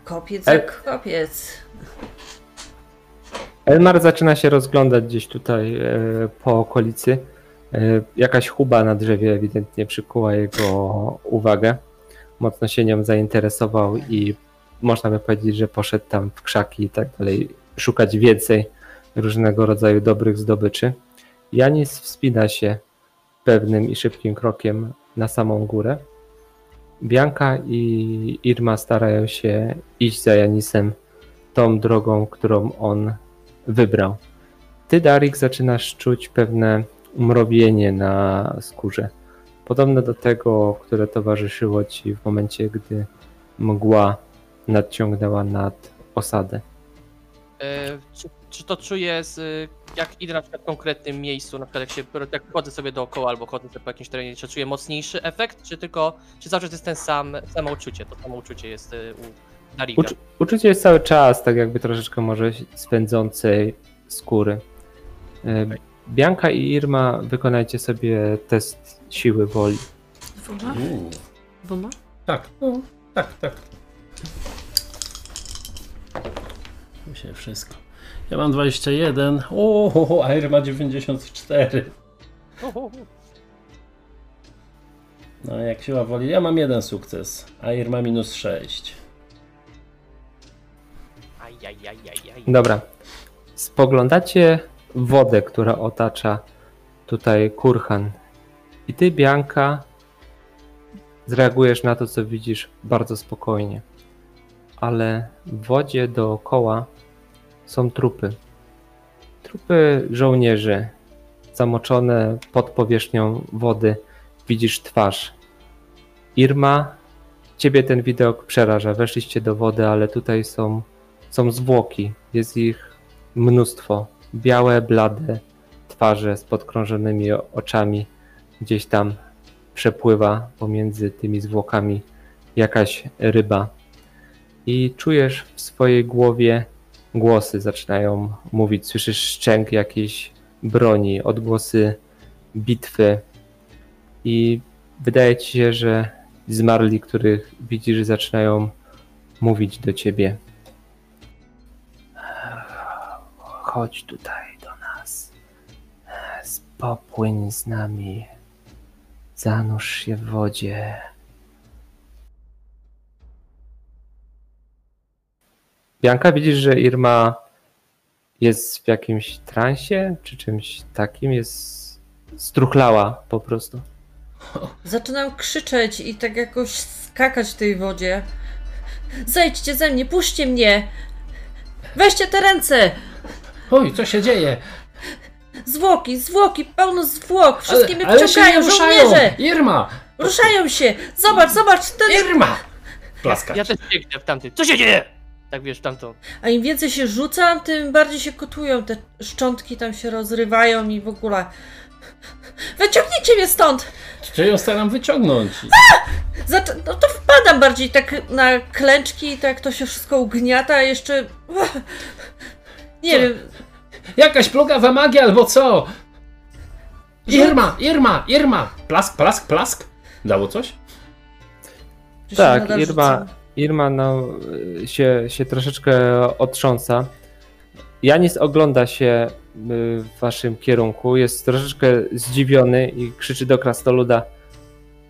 Kopiec E- jak kopiec. Elmar zaczyna się rozglądać gdzieś tutaj e, po okolicy. E, jakaś chuba na drzewie ewidentnie przykuła jego uwagę. Mocno się nią zainteresował i można by powiedzieć, że poszedł tam w krzaki i tak dalej, szukać więcej różnego rodzaju dobrych zdobyczy. Janis wspina się pewnym i szybkim krokiem na samą górę. Bianka i Irma starają się iść za Janisem tą drogą, którą on wybrał. Ty, Darik, zaczynasz czuć pewne mrowienie na skórze. Podobne do tego, które towarzyszyło ci w momencie, gdy mgła nadciągnęła nad osadę. E, czy, czy to czuję, z, jak idę na przykład w konkretnym miejscu, na przykład jak się jak chodzę sobie dookoła albo chodzę sobie po jakimś terenie, czy czuję mocniejszy efekt, czy tylko, czy cały czas jest ten sam, samo uczucie, to samo uczucie jest y, u Dariga. Uczu- uczucie jest cały czas, tak jakby troszeczkę może swędzącej skóry. E, Bianka i Irma, wykonajcie sobie test siły woli. Dwoma? Dwoma? Tak, no, tak, tak. Myślę wszystko. Ja mam 21. O, Air ma 94. Hu, hu, hu. No jak siła woli. Ja mam jeden sukces. Air ma minus 6. Aj, aj, aj, aj, aj. Dobra. Spoglądacie wodę, która otacza tutaj kurhan. I ty, Bianka, zreagujesz na to, co widzisz bardzo spokojnie. Ale w wodzie dookoła są trupy. Trupy żołnierzy, zamoczone pod powierzchnią wody. Widzisz twarz. Irma, ciebie ten widok przeraża. Weszliście do wody, ale tutaj są, są zwłoki. Jest ich mnóstwo. Białe, blade twarze z podkrążonymi oczami. Gdzieś tam przepływa pomiędzy tymi zwłokami jakaś ryba. I czujesz w swojej głowie głosy zaczynają mówić. Słyszysz szczęk jakiejś broni, odgłosy bitwy. I wydaje ci się, że zmarli, których widzisz, zaczynają mówić do ciebie. Chodź tutaj do nas. Popłyń z nami. Zanurz się w wodzie. Bianka, widzisz, że Irma jest w jakimś transie, czy czymś takim? Jest struchlała po prostu. Zaczynam krzyczeć i tak jakoś skakać w tej wodzie. Zejdźcie ze mnie, puśćcie mnie! Weźcie te ręce! Oj, co się dzieje? Zwłoki, zwłoki, pełno zwłok! Wszystkie mnie ale się nie wciągają, ruszają! żołnierze! Irma! Ruszają się! Zobacz, zobacz! Ten... Irma! Plaskać. Ja też biegnę w tamtym. Co się dzieje? Tak wiesz, w tamtą. A im więcej się rzucam, tym bardziej się kotują. Te szczątki tam się rozrywają i w ogóle... Wyciągnijcie mnie stąd! Czy ją staram wyciągnąć? Zac- no to wpadam bardziej tak na klęczki, tak to się wszystko ugniata, a jeszcze... Nie Co? wiem, Jakaś plugawa magia albo co? Irma, Irma, Irma! Plask, plask, plask! Dało coś? czy się Tak, nadal Irma, rzucam. Irma no, się, się troszeczkę otrząsa. Janis ogląda się y, w waszym kierunku, jest troszeczkę zdziwiony i krzyczy do krasnoluda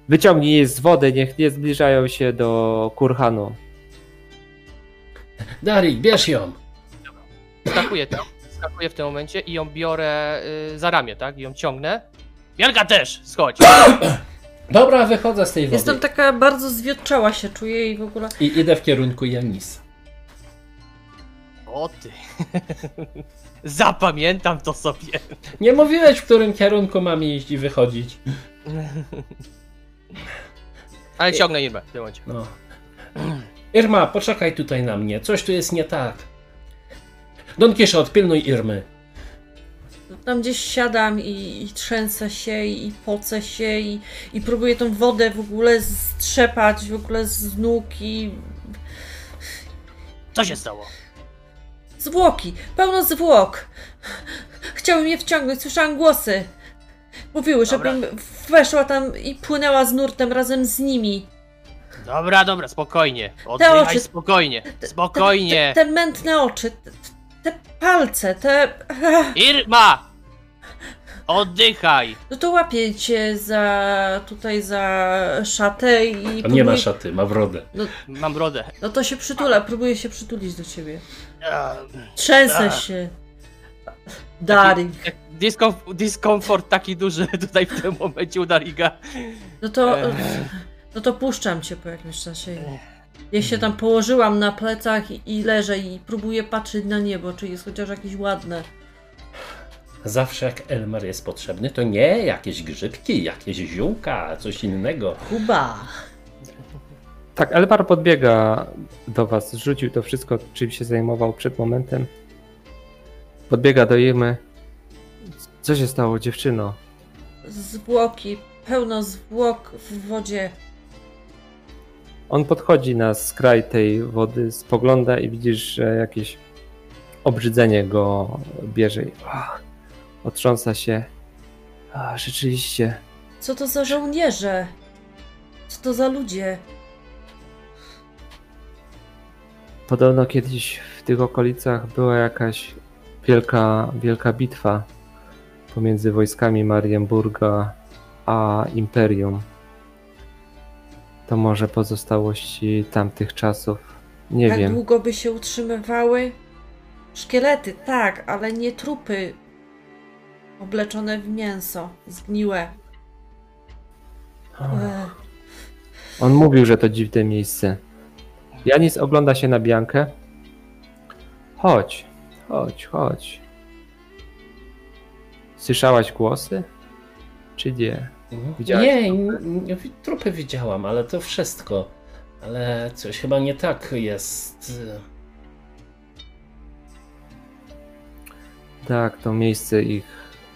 wyciągnij jej z wody, niech nie zbliżają się do kurhanu. Darik, bierz ją! Skakuję tam. Skakuję w tym momencie i ją biorę y, za ramię, tak? I ją ciągnę. Bianka też, schodź. Dobra, wychodzę z tej wody. Jestem taka bardzo zwiotczała się czuję i w ogóle... I idę w kierunku Janis. O ty. Zapamiętam to sobie. Nie mówiłeś, w którym kierunku mam iść i wychodzić. Ale ciągnę Irmę w tym momencie. No. Irma, poczekaj tutaj na mnie. Coś tu jest nie tak. Don Kiszot, pilnuj Irmy. Tam gdzieś siadam i, i trzęsę się i pocę się i, i próbuję tą wodę w ogóle strzepać w ogóle z nóg i Co się stało? zwłoki, pełno zwłok. Chciały mnie wciągnąć, słyszałam głosy. Mówiły, Dobra. żebym weszła tam i płynęła z nurtem razem z nimi. Dobra, dobra, spokojnie. Oddychaj oczy- spokojnie. Te, Spokojnie. te, te mętne oczy, te, te palce, te... Irma! Oddychaj. No to łapię cię za... tutaj za szatę i... On nie próbuję- ma szaty, ma brodę. Mam brodę. No to się przytula, próbuję się przytulić do ciebie. A, Trzęsę Tak. się. Daring. Jak Diskomf- diskomfort taki duży tutaj w tym momencie u Dariga. No to, no to puszczam cię po jakimś czasie. Ja się tam położyłam na plecach i, i leżę i próbuję patrzeć na niebo, czy jest chociaż jakieś ładne. Zawsze jak Elmer jest potrzebny, to nie jakieś grzybki, jakieś ziółka, coś innego. Kuba! Tak, Elbar podbiega do was, rzucił to wszystko, czym się zajmował przed momentem. Podbiega do Irmy. Co się stało, dziewczyno? Zwłoki, pełno zwłok w wodzie. On podchodzi na skraj tej wody, spogląda i widzisz, że jakieś obrzydzenie go bierze. i, Ach, otrząsa się. A, rzeczywiście. Co to za żołnierze? Co to za ludzie? Podobno kiedyś w tych okolicach była jakaś wielka, wielka bitwa pomiędzy wojskami Marienburga a Imperium. To może pozostałości tamtych czasów. Nie Jak wiem. długo by się utrzymywały? Szkielety, tak, ale nie trupy. Obleczone w mięso, zgniłe. Ech. On mówił, że to dziwne miejsce. Janis ogląda się na Biankę. Chodź, chodź, chodź. Słyszałaś głosy? Czy nie? Widziałaś Nie, nie, trupy widziałam, ale to wszystko. Ale coś chyba nie tak jest. Tak, to miejsce ich,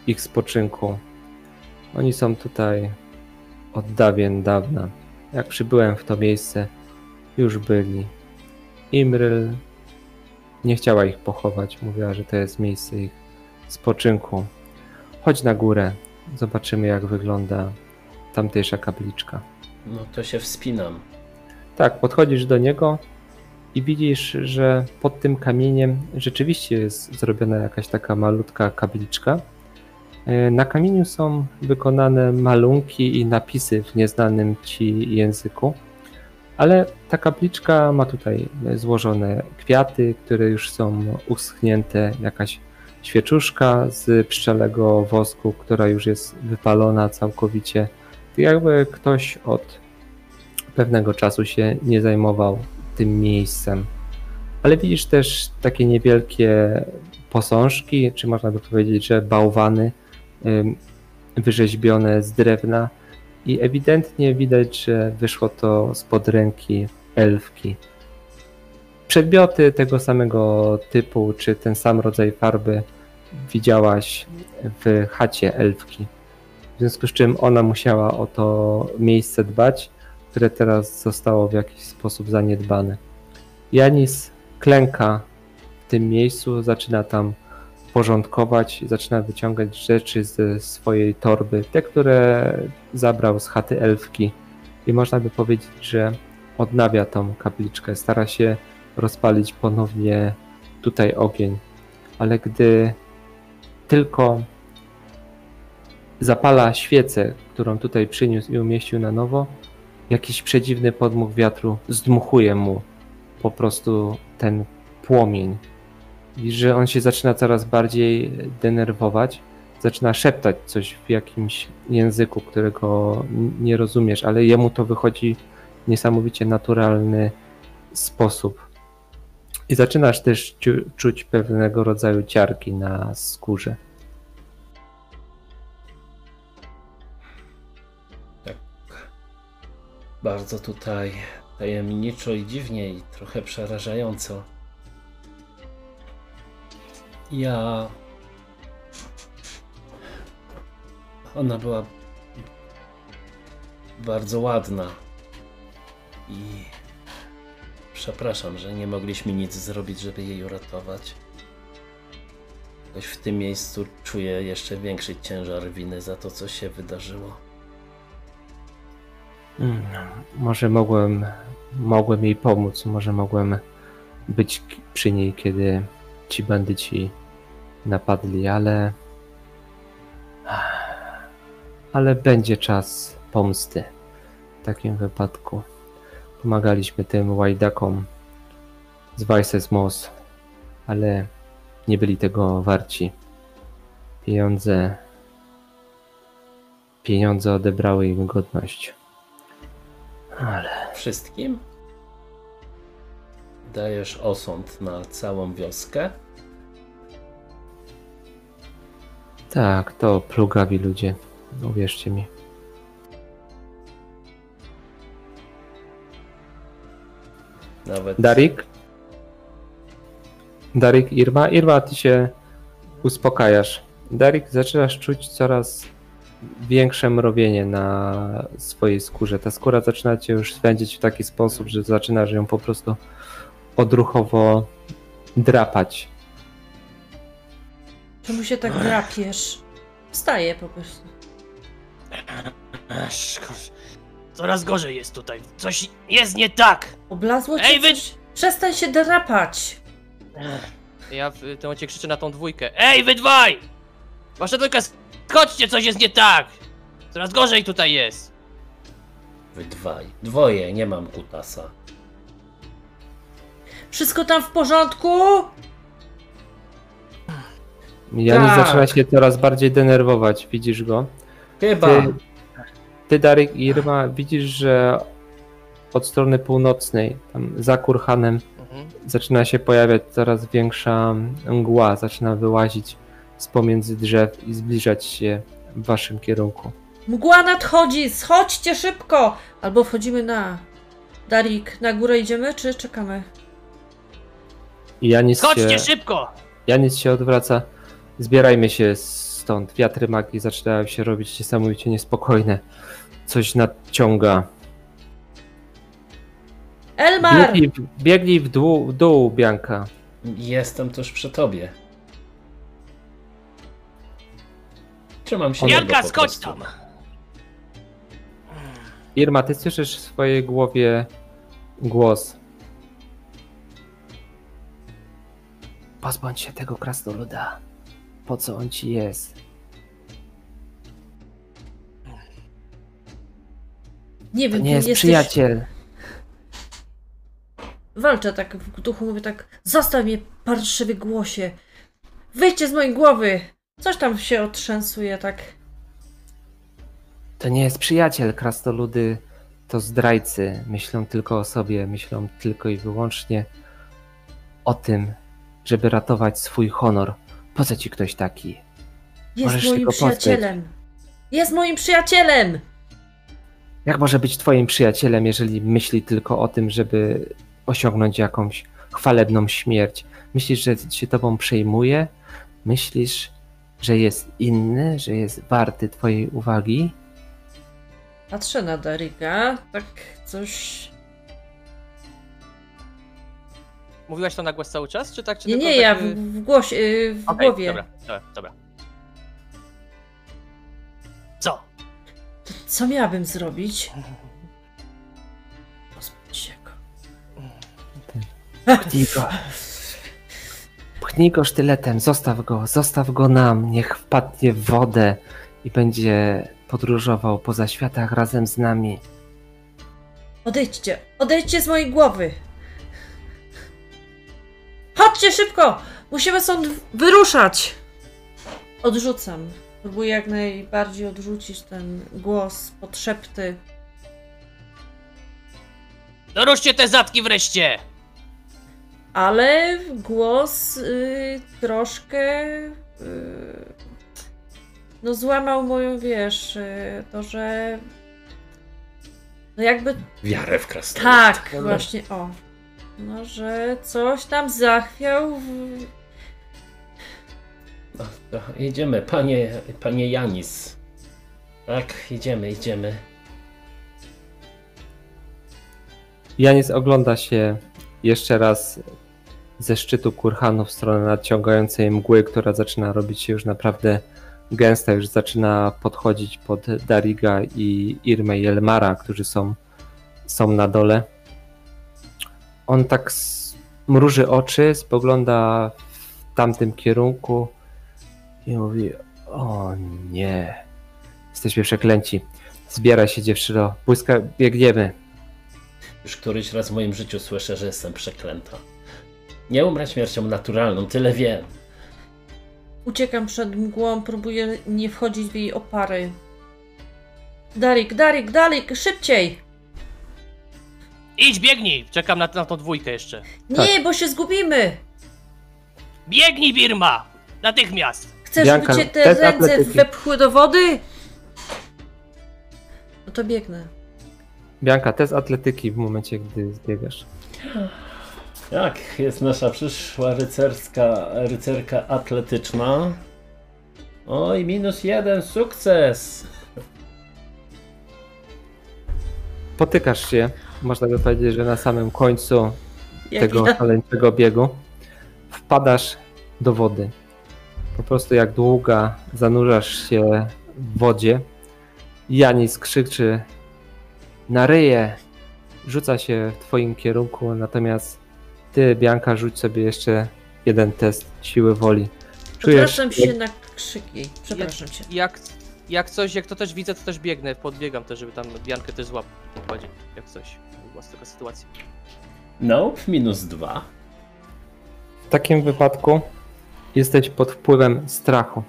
ich spoczynku. Oni są tutaj od dawien dawna. Jak przybyłem w to miejsce, już byli. Imryl nie chciała ich pochować. Mówiła, że to jest miejsce ich spoczynku. Chodź na górę. Zobaczymy, jak wygląda tamtejsza kapliczka. No to się wspinam. Tak, podchodzisz do niego i widzisz, że pod tym kamieniem rzeczywiście jest zrobiona jakaś taka malutka kapliczka. E, Na kamieniu są wykonane malunki i napisy w nieznanym ci języku, ale ta kapliczka ma tutaj złożone kwiaty, które już są uschnięte, jakaś świeczuszka z pszczelego wosku, która już jest wypalona całkowicie. Jakby ktoś od pewnego czasu się nie zajmował tym miejscem. Ale widzisz też takie niewielkie posążki, czy można by powiedzieć, że bałwany wyrzeźbione z drewna i ewidentnie widać, że wyszło to spod ręki elfki. Przedmioty tego samego typu, czy ten sam rodzaj farby widziałaś w chacie elfki. W związku z czym ona musiała o to miejsce dbać, które teraz zostało w jakiś sposób zaniedbane. Janis klęka w tym miejscu, zaczyna tam porządkować, zaczyna wyciągać rzeczy ze swojej torby, te, które zabrał z chaty elfki. I można by powiedzieć, że odnawia tą kapliczkę, stara się rozpalić ponownie tutaj ogień. Ale gdy tylko zapala świecę, którą tutaj przyniósł i umieścił na nowo, jakiś przedziwny podmuch wiatru zdmuchuje mu po prostu ten płomień. Widzisz, że on się zaczyna coraz bardziej denerwować, zaczyna szeptać coś w jakimś języku, którego nie rozumiesz, ale jemu to wychodzi w niesamowicie naturalny sposób. I zaczynasz też ciu- czuć pewnego rodzaju ciarki na skórze. Bardzo tutaj tajemniczo i dziwnie i trochę przerażająco. Ja. Ona była bardzo ładna. I przepraszam, że nie mogliśmy nic zrobić, żeby jej uratować. Ktoś w tym miejscu czuje jeszcze większy ciężar winy za to, co się wydarzyło. Mm, Może mogłem, mogłem jej pomóc, może mogłem być przy niej, kiedy ci bandyci napadli, ale. Ale będzie czas pomsty. W takim wypadku pomagaliśmy tym łajdakom z Vices Moss, ale nie byli tego warci. Pieniądze. Pieniądze odebrały im godność. Ale. Wszystkim? Dajesz osąd na całą wioskę? Tak, to plugawi ludzie. Uwierzcie mi. Nawet Darik? Darik, Irma? Irma, ty się uspokajasz. Darik, zaczynasz czuć coraz większe mrowienie na swojej skórze. Ta skóra zaczyna cię już swędzić w taki sposób, że zaczynasz ją po prostu odruchowo drapać. Czemu się tak drapiesz? Wstaję po prostu. Kurz- Coraz gorzej jest tutaj. Coś jest nie tak. Oblazło cię Ej, wy- coś? Przestań się drapać! Ech. Ja w tym momencie krzyczę na tą dwójkę. Ej, wy dwaj! Wasza tylko chodźcie, coś jest nie tak. Coraz gorzej tutaj jest. wy dwaj. Dwoje, nie mam kutasa. Wszystko tam w porządku? Janis Tak. zaczyna się coraz bardziej denerwować, widzisz go. Chyba. Ty, ty Darek i Irma, widzisz, że od strony północnej, tam za Kurhanem, Mhm. zaczyna się pojawiać coraz większa mgła, zaczyna wyłazić z pomiędzy drzew i zbliżać się w waszym kierunku. Mgła nadchodzi! Schodźcie szybko! Albo wchodzimy na... Darik, na górę idziemy, czy czekamy? I Janis Chodźcie się, szybko! Janis się odwraca. Zbierajmy się stąd. Wiatry magii zaczynają się robić niesamowicie niespokojne. Coś nadciąga. Elmar! Biegnij, w- biegnij w dół, w dół, Bianka. Jestem tuż przy tobie. Trzymam się po skocz tam! Irma, ty słyszysz w swojej głowie głos. Pozbądź się tego krasnoluda. Po co on ci jest? Nie To wiem, nie jest jesteś. przyjaciel. Walczę tak w duchu, mówię tak, zostaw mnie parszywy głosie. Wyjdźcie z mojej głowy. Coś tam się otrzęsuje tak. To nie jest przyjaciel. Krasnoludy to zdrajcy. Myślą tylko o sobie, myślą tylko i wyłącznie o tym, żeby ratować swój honor. Po co ci ktoś taki? Jest Możesz moim przyjacielem. Jest moim przyjacielem! Jak może być twoim przyjacielem, jeżeli myśli tylko o tym, żeby osiągnąć jakąś chwalebną śmierć? Myślisz, że się tobą przejmuje? Myślisz, że jest inny, że jest warty twojej uwagi? Patrzę na Darika, tak coś... Mówiłaś to na głos cały czas, czy tak? Czy Nie, nie, tak, ja w, w, głosie, y, w okej, głowie. Dobra, dobra, dobra. Co? Co miałabym zrobić? Pozbyć się go. Pchnij go. Pchnij go sztyletem, zostaw go, zostaw go nam, niech wpadnie w wodę i będzie podróżował po zaświatach razem z nami. Odejdźcie, odejdźcie z mojej głowy. Chodźcie szybko! Musimy stąd wyruszać! Odrzucam. Próbuję jak najbardziej odrzucić ten głos, podszepty. Doruszcie te zatki wreszcie! Ale głos y, troszkę. Y, no, złamał moją, wiesz, y, to, że. No, jakby. Wiarę w krasnolud. Tak, właśnie, o. No, że coś tam zachwiał. W... No, to jedziemy, panie, panie Janis. Tak, jedziemy, idziemy. Janis ogląda się jeszcze raz ze szczytu kurhanu w stronę nadciągającej mgły, która zaczyna robić się już naprawdę gęsta, już zaczyna podchodzić pod Dariga i Irmę i Elmara, którzy są, są na dole. On tak mruży oczy, spogląda w tamtym kierunku i mówi: O nie, jesteśmy przeklęci. Zbiera się dziewczyno, błyska, biegniemy. Już któryś raz w moim życiu słyszę, że jestem przeklęta. Nie umrę śmiercią naturalną, tyle wiem. Uciekam przed mgłą, próbuję nie wchodzić w jej opary. Darik, Darik, Darik, szybciej! Idź, biegnij! Czekam na, na tą dwójkę jeszcze. Nie, bo się zgubimy! Biegnij, Birma! Natychmiast! Chcesz, Bianka, żeby cię te test ręce atletyki. wepchły do wody? No to biegnę. Bianka, test atletyki w momencie, gdy zbiegasz. Jak jest nasza przyszła rycerska, rycerka atletyczna? Oj, minus jeden, sukces! Potykasz się, można by powiedzieć, że na samym końcu Jak tego ja. szaleńczego biegu wpadasz do wody. Po prostu jak długa zanurzasz się w wodzie. Janis krzyczy na ryję, rzuca się w twoim kierunku, natomiast ty, Bianka, rzuć sobie jeszcze jeden test siły woli. Czujesz, Przepraszam się na krzyk jej. Przepraszam cię. Jak, jak coś, jak to też widzę, to też biegnę, podbiegam też, żeby tam Biankę też złapać. Jak coś, była z tego sytuacji. Nope, minus dwa. W takim wypadku jesteś pod wpływem strachu.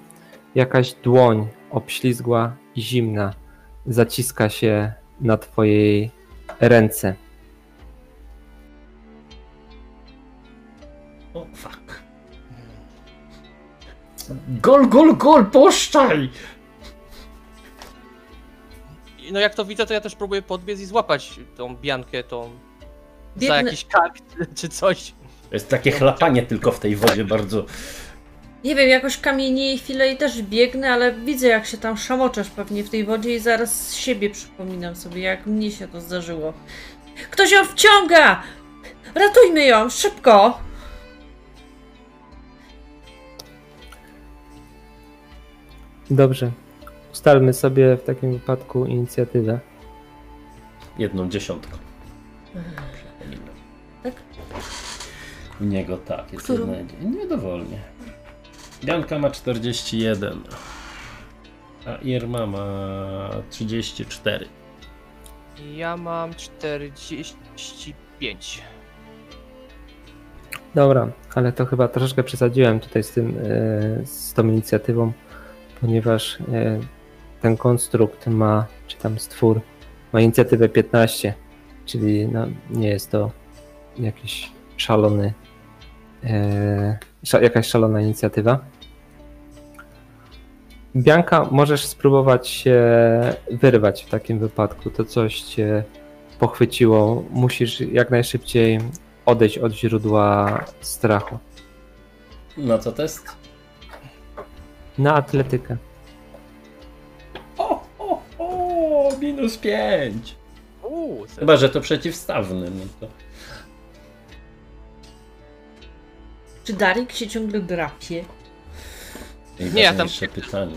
Jakaś dłoń obślizgła i zimna zaciska się na twojej ręce. O, fuck. Gol, gol, gol, puszczaj! No jak to widzę, to ja też próbuję podbiec i złapać tą Biankę, tą za jakiś kark czy- coś. To jest takie chlapanie tylko w tej wodzie bardzo. Nie wiem, jakoś kamienieje chwilę i też biegnę, ale widzę jak się tam szamoczesz pewnie w tej wodzie i zaraz z siebie przypominam sobie, jak mnie się to zdarzyło. Ktoś ją wciąga! Ratujmy ją, szybko! Dobrze. Ustalmy sobie w takim wypadku inicjatywę. Jedną dziesiątką. Tak? U niego tak, jest Którą? jedna niedowolnie. Bianka ma 41. A Irma ma 34. Ja mam 45. Dobra, ale to chyba troszeczkę przesadziłem tutaj z tym, e, z tą inicjatywą, ponieważ e, ten konstrukt ma, czy tam stwór, ma inicjatywę 15, czyli no, nie jest to jakiś szalony, e, jakaś szalona inicjatywa. Bianka, możesz spróbować się wyrwać w takim wypadku. To coś cię pochwyciło. Musisz jak najszybciej odejść od źródła strachu. Na co test? Na atletykę. Minus 5. Uuu, Chyba, że to przeciwstawny. No to... Czy Darik się ciągle drapie? Nie, ja tam- pytanie.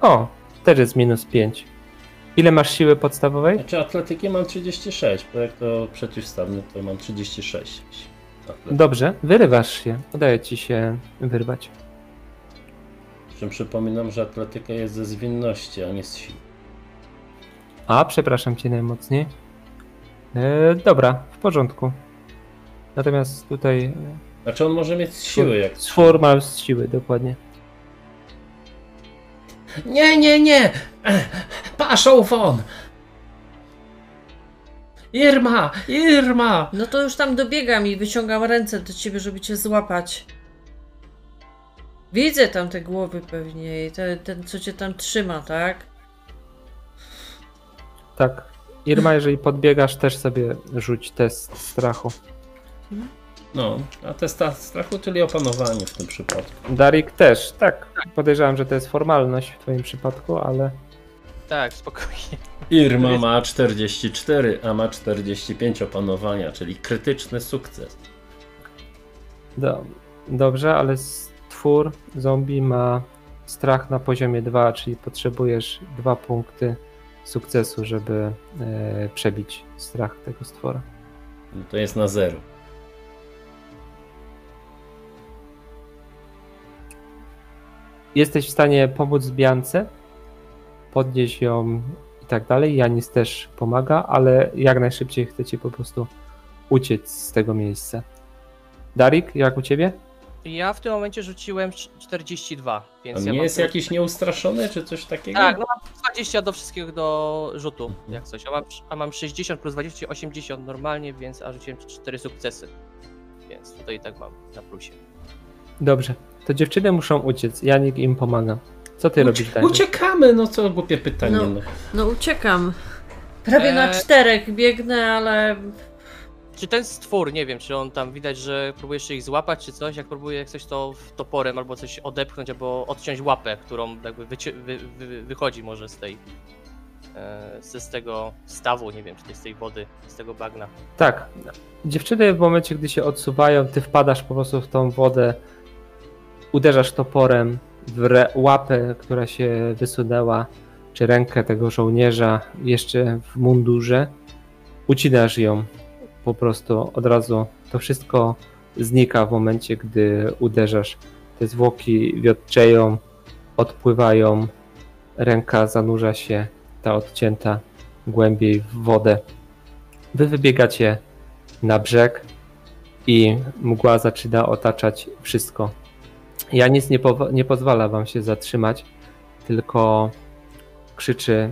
O, też jest minus 5. Ile masz siły podstawowej? Znaczy atletyki mam 36, bo jak to przeciwstawny to mam 36. Atletyki. Dobrze, wyrywasz się. Udaje ci się wyrwać. Przy czym przypominam, że atletyka jest ze zwinności, a nie z siły. A, przepraszam cię najmocniej. E, dobra, w porządku. Natomiast tutaj e, Znaczy on może mieć z siły jak... stwór ma z siły, dokładnie. Nie, nie, nie! Paszą won! Irma! Irma! No to już tam dobiegam i wyciągam ręce do ciebie, żeby cię złapać. Widzę tam te głowy pewnie i ten, ten co cię tam trzyma, tak? Tak. Irma, jeżeli podbiegasz, też sobie rzuć test strachu. No, a testa strachu, czyli opanowanie w tym przypadku. Darik też, tak. Podejrzewam, że to jest formalność w twoim przypadku, ale Tak, spokojnie. Irma ma 44, a ma 45 opanowania, czyli krytyczny sukces. do, dobrze, ale stwór zombie ma strach na poziomie 2, czyli potrzebujesz dwa punkty sukcesu, żeby e, przebić strach tego stwora. No to jest na zero. Jesteś w stanie pomóc Biance, podnieść ją i tak dalej. Janis też pomaga, ale jak najszybciej chcecie po prostu uciec z tego miejsca. Darik, jak u ciebie? Ja w tym momencie rzuciłem 42, więc On ja nie jest tylko- jakiś nieustraszony, czy coś takiego? Tak, no mam 20 do wszystkiego do rzutu, Mhm. jak coś. A mam, a mam 60 plus 20, 80 normalnie, więc a rzuciłem 4 sukcesy. Więc tutaj i tak mam na plusie. Dobrze, to dziewczyny muszą uciec. Janik im pomaga. Co ty robisz, Danik? Uciekamy, no co głupie pytanie. No. No. No uciekam. Prawie na Eee. czterech biegnę, ale Czy ten stwór, nie wiem, czy on tam widać, że próbuje jeszcze ich złapać, czy coś, jak próbuje coś to toporem albo coś odepchnąć, albo odciąć łapę, którą jakby wyci- wy, wy, wychodzi może z tej, e, z, z tego stawu, nie wiem, czy to jest z tej wody, z tego bagna. Tak. Dziewczyny w momencie, gdy się odsuwają, ty wpadasz po prostu w tą wodę, uderzasz toporem w re- łapę, która się wysunęła, czy rękę tego żołnierza jeszcze w mundurze, ucinasz ją po prostu od razu. To wszystko znika w momencie, gdy uderzasz. Te zwłoki wiotczeją, odpływają, ręka zanurza się, ta odcięta głębiej w wodę. Wy wybiegacie na brzeg i mgła zaczyna otaczać wszystko. Ja nic nie, powa- nie pozwala wam się zatrzymać, tylko krzyczy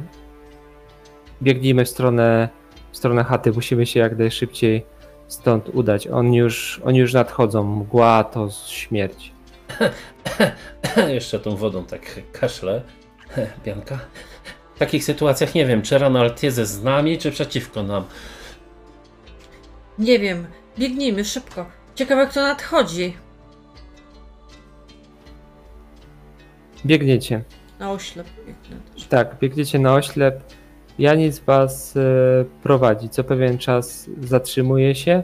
biegnijmy w stronę, w stronę chaty, musimy się jak najszybciej stąd udać. Oni już, oni już nadchodzą, mgła to śmierć. Jeszcze tą wodą tak kaszle. Bianka. W takich sytuacjach nie wiem, czy Ranald jest z nami, czy przeciwko nam. nie wiem. Biegnijmy szybko. Ciekawe kto nadchodzi. Biegniecie. Na oślep biegnę też. Tak, biegniecie na oślep. Janic was e, prowadzi. Co pewien czas zatrzymuje się.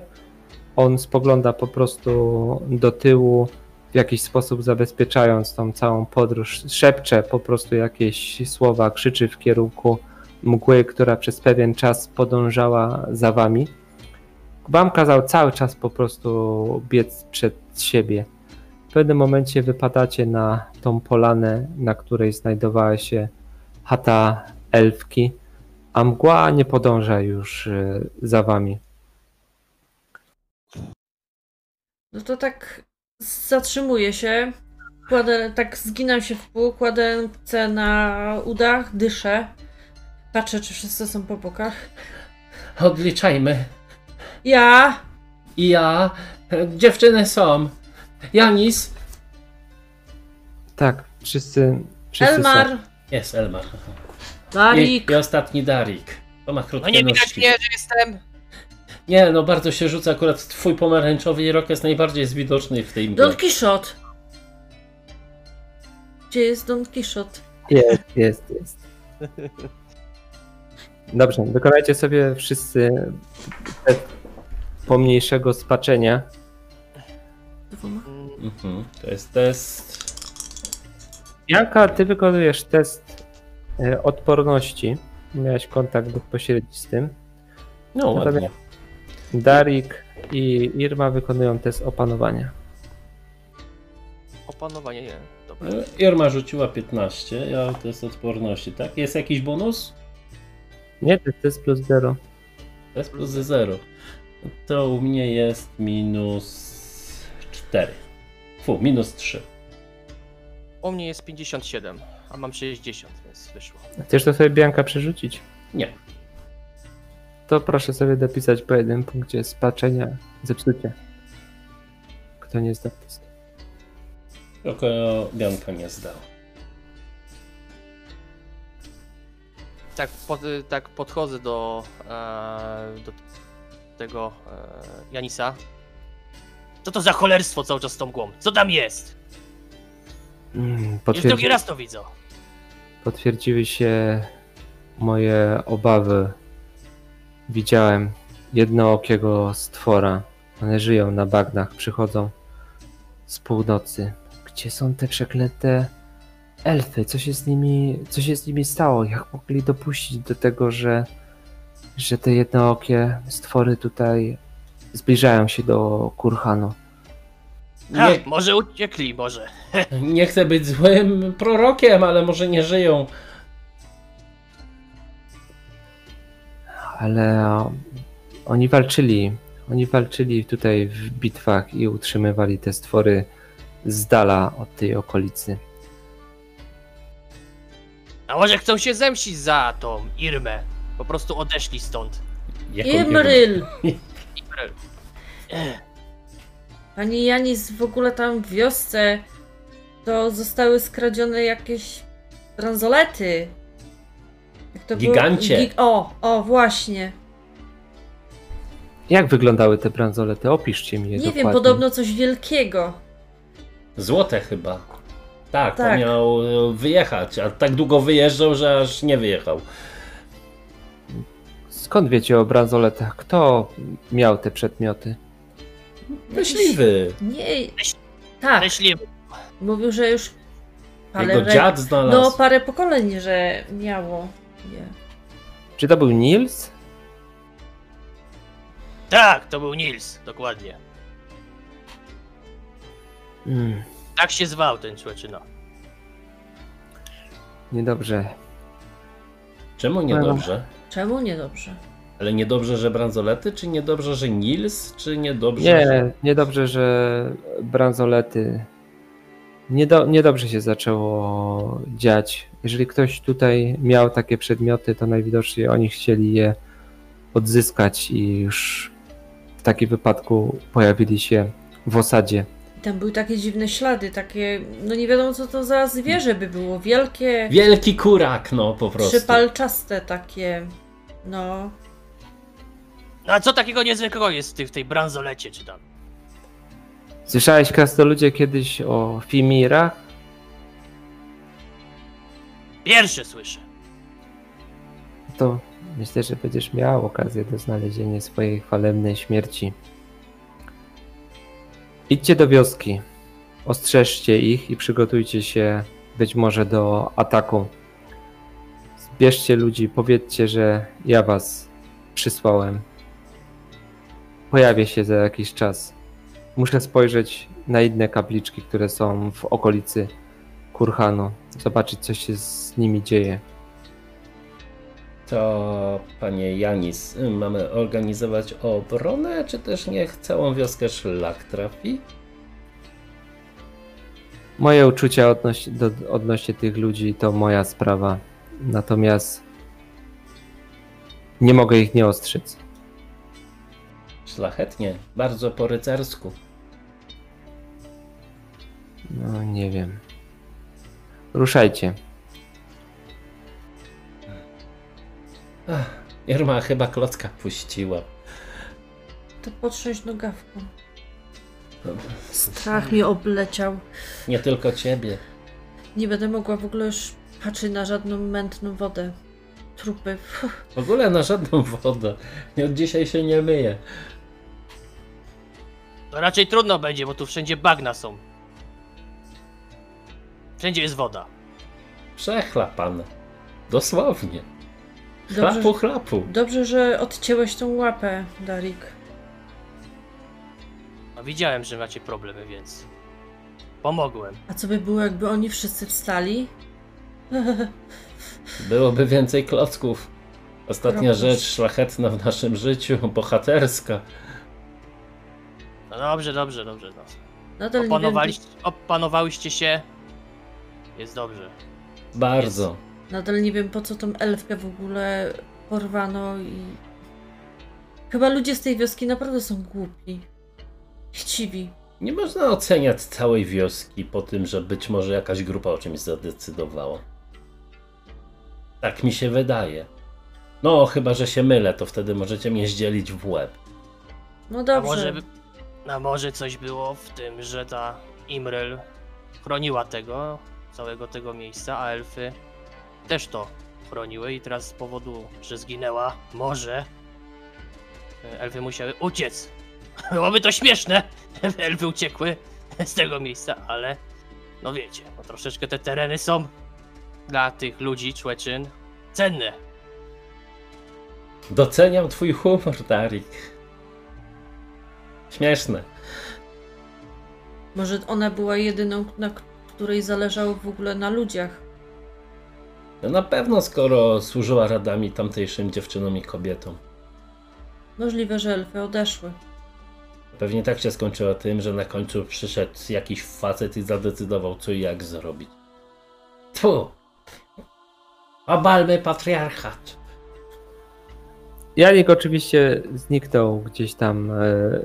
On spogląda po prostu do tyłu, w jakiś sposób zabezpieczając tą całą podróż. Szepcze po prostu jakieś słowa, krzyczy w kierunku mgły, która przez pewien czas podążała za wami. Wam kazał cały czas po prostu biec przed siebie. W pewnym momencie wypadacie na tą polanę, na której znajdowała się chata elfki, a mgła nie podąża już e, za wami. No to tak zatrzymuję się. Kładę, tak zginam się w pół, kładę ręce na udach, dyszę. Patrzę, czy wszyscy są po bokach. Odliczajmy. Ja! I ja. Dziewczyny są. Janis. Tak, wszyscy, wszyscy Elmar! są. Jest Elmar. Darik! I ostatni Darik. To ma krótkie No nie widać mnie, że jestem. Nie, no bardzo się rzuca. Akurat twój pomarańczowy rok jest najbardziej jest widoczny w tej mgle. Don Quixote! Gdzie jest Don Quixote? Jest, jest, jest. Dobrze, wykonajcie sobie wszyscy test pomniejszego spaczenia. Dwoma. Mhm. To jest test. Janka, ty wykonujesz test odporności. Miałeś kontakt bezpośredni z tym. No ładnie. Darik i Irma wykonują test opanowania. Opanowanie, nie. Dobra. E, Irma rzuciła 15, ja test odporności, tak? Jest jakiś bonus? Nie, to jest test plus 0. Test plus 0. To u mnie jest minus 4. Fu, minus 3. U mnie jest 57, a mam 60, więc wyszło. Chcesz to sobie Bianka przerzucić? Nie. To proszę sobie dopisać po jednym punkcie spaczenia zepsucie. Kto nie zdał testu. Tylko Bianka nie zdał. Tak, pod, tak podchodzę do, e, do tego e, Janisa. Co to za cholerstwo cały czas z tą mgłą? Co tam jest? Mm, Już drugi raz to widzę. Potwierdziły się moje obawy. Widziałem jednookiego stwora. One żyją na bagnach, przychodzą z północy. Gdzie są te przeklęte elfy? Co się z nimi, co się z nimi stało? Jak mogli dopuścić do tego, że, że te jednookie stwory tutaj zbliżają się do Kurhanu? Ha, Nie, może uciekli, może. nie chcę być złym prorokiem, ale może nie żyją. Ale oni walczyli. Oni walczyli tutaj w bitwach i utrzymywali te stwory z dala od tej okolicy. A może chcą się zemścić za tą Irmę? Po prostu odeszli stąd. Jaką Imryl! Ech, Pani Janis w ogóle tam w wiosce to zostały skradzione jakieś bransolety. Jak to było? Gigancie. Gig- o, o, właśnie. Jak wyglądały te bransolety? Opiszcie mi je Nie dokładnie. wiem, podobno coś wielkiego. Złote chyba. Tak, Tak. on miał e, wyjechać, a tak długo wyjeżdżał, że aż nie wyjechał. Skąd wiecie o bransoletach? Kto miał te przedmioty? Myśliwy. Nie. Tak, Myśliwy. mówił, że już parę, Jego re- dziad znalazł. no, parę pokoleń, że miało. Nie. Czy to był Nils? Tak, to był Nils, dokładnie. Hmm, Tak się zwał ten człeczyna. niedobrze. Czemu niedobrze? Czemu niedobrze? Ale niedobrze, że bransolety, czy niedobrze, że Nils, czy niedobrze, że... Nie, niedobrze, że bransolety. Niedo, niedobrze się zaczęło dziać. Jeżeli ktoś tutaj miał takie przedmioty, to najwidoczniej oni chcieli je odzyskać i już w takim wypadku pojawili się w osadzie. Tam były takie dziwne ślady, takie, no nie wiadomo co to za zwierzę by było. Wielkie, Wielki kurak, no po prostu. przypalczaste takie. No. No a co takiego niezwykłego jest w, tej- w tej bransolecie, czy tam? Słyszałeś, krasnoludzie, kiedyś o Fimirach? Pierwsze słyszę. To myślę, że będziesz miał okazję do znalezienia swojej chwalebnej śmierci. Idźcie do wioski, ostrzeżcie ich i przygotujcie się być może do ataku. Zbierzcie ludzi, powiedzcie, że ja was przysłałem. Pojawię się za jakiś czas. Muszę spojrzeć na inne kapliczki, które są w okolicy Kurhanu. Zobaczyć, co się z nimi dzieje. To, panie Janis, mamy organizować obronę, czy też niech całą wioskę szlak trafi? Moje uczucia odnośnie, do, odnośnie tych ludzi to moja sprawa. Natomiast nie mogę ich nie ostrzec. Szlachetnie, bardzo po rycersku. No nie wiem. Ruszajcie. Ach, Irma chyba klocka puściła. To potrząść nogawką. Strach mnie obleciał. Nie tylko ciebie. Nie będę mogła w ogóle już patrzeć na żadną mętną wodę. Trupy. W ogóle na żadną wodę. Nie od dzisiaj się nie myję. To raczej trudno będzie, bo tu wszędzie bagna są. Wszędzie jest woda. Przechlapane. Dosłownie. Dobrze, Chlapu, chlapu. dobrze, że odcięłeś tą łapę, Darik. No widziałem, że macie problemy, więc pomogłem. A co by było, jakby oni wszyscy wstali? Byłoby więcej klocków. Ostatnia rzecz szlachetna w naszym życiu, bohaterska. No dobrze, dobrze, dobrze. No. Wiem, Opanowaliście, opanowałyście się. Jest dobrze. Bardzo. nadal nie wiem po co tą elfkę w ogóle porwano i... Chyba ludzie z tej wioski naprawdę są głupi. Chciwi. Nie można oceniać całej wioski po tym, że być może jakaś grupa o czymś zadecydowała. Tak mi się wydaje. No, chyba że się mylę, to wtedy możecie mnie zdzielić w łeb. No A dobrze. może, by- a może coś było w tym, że ta Imrel chroniła tego, całego tego miejsca, a elfy też to chroniły i teraz z powodu, że zginęła, może e, elfy musiały uciec. Byłoby to śmieszne, elfy uciekły z tego miejsca, ale no wiecie, no troszeczkę te tereny są dla tych ludzi, człeczyn, cenne. Doceniam twój humor, Darik. Śmieszne. Może ona była jedyną, na której zależało w ogóle na ludziach. No na pewno, skoro służyła radami tamtejszym dziewczynom i kobietom. Możliwe, że elfy odeszły. Pewnie tak się skończyło tym, że na końcu przyszedł jakiś facet i zadecydował, co i jak zrobić. Tu! Obalmy patriarchat! Janik oczywiście zniknął gdzieś tam e,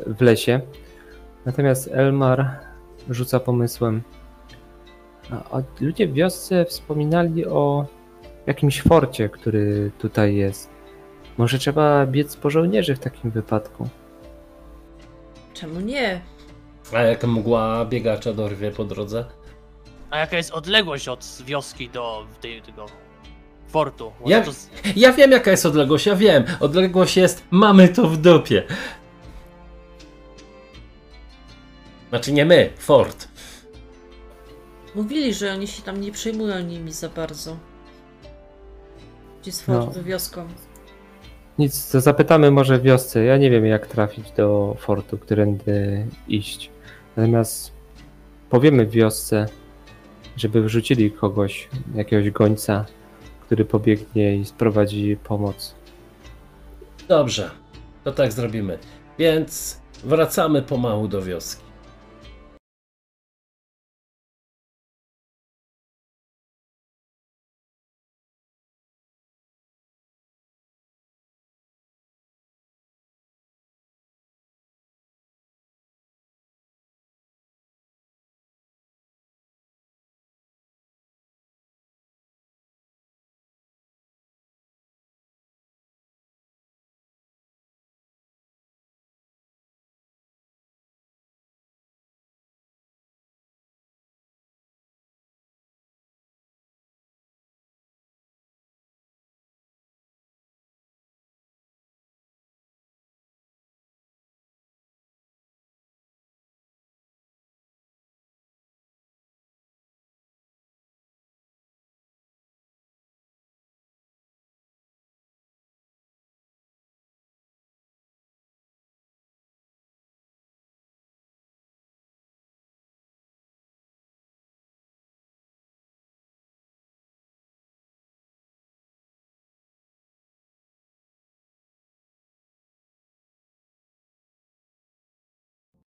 w lesie. Natomiast Elmar rzuca pomysłem. A, a ludzie w wiosce wspominali o jakimś forcie, który tutaj jest. Może trzeba biec po żołnierzy w takim wypadku. Czemu nie? A jak mgła biegacza dorwie po drodze? A jaka jest odległość od wioski do tej, tego to z- Ja wiem jaka jest odległość, ja wiem. Odległość jest, mamy to w dupie. Znaczy nie my, fort. Mówili, że oni się tam nie przejmują nimi za bardzo. Gdzie z No. fortu wioską. Nic, to zapytamy może wiosce. Ja nie wiem, jak trafić do fortu, którędy iść. Natomiast powiemy wiosce, żeby wrzucili kogoś, jakiegoś gońca, który pobiegnie i sprowadzi pomoc. Dobrze, to tak zrobimy. Więc wracamy pomału do wioski.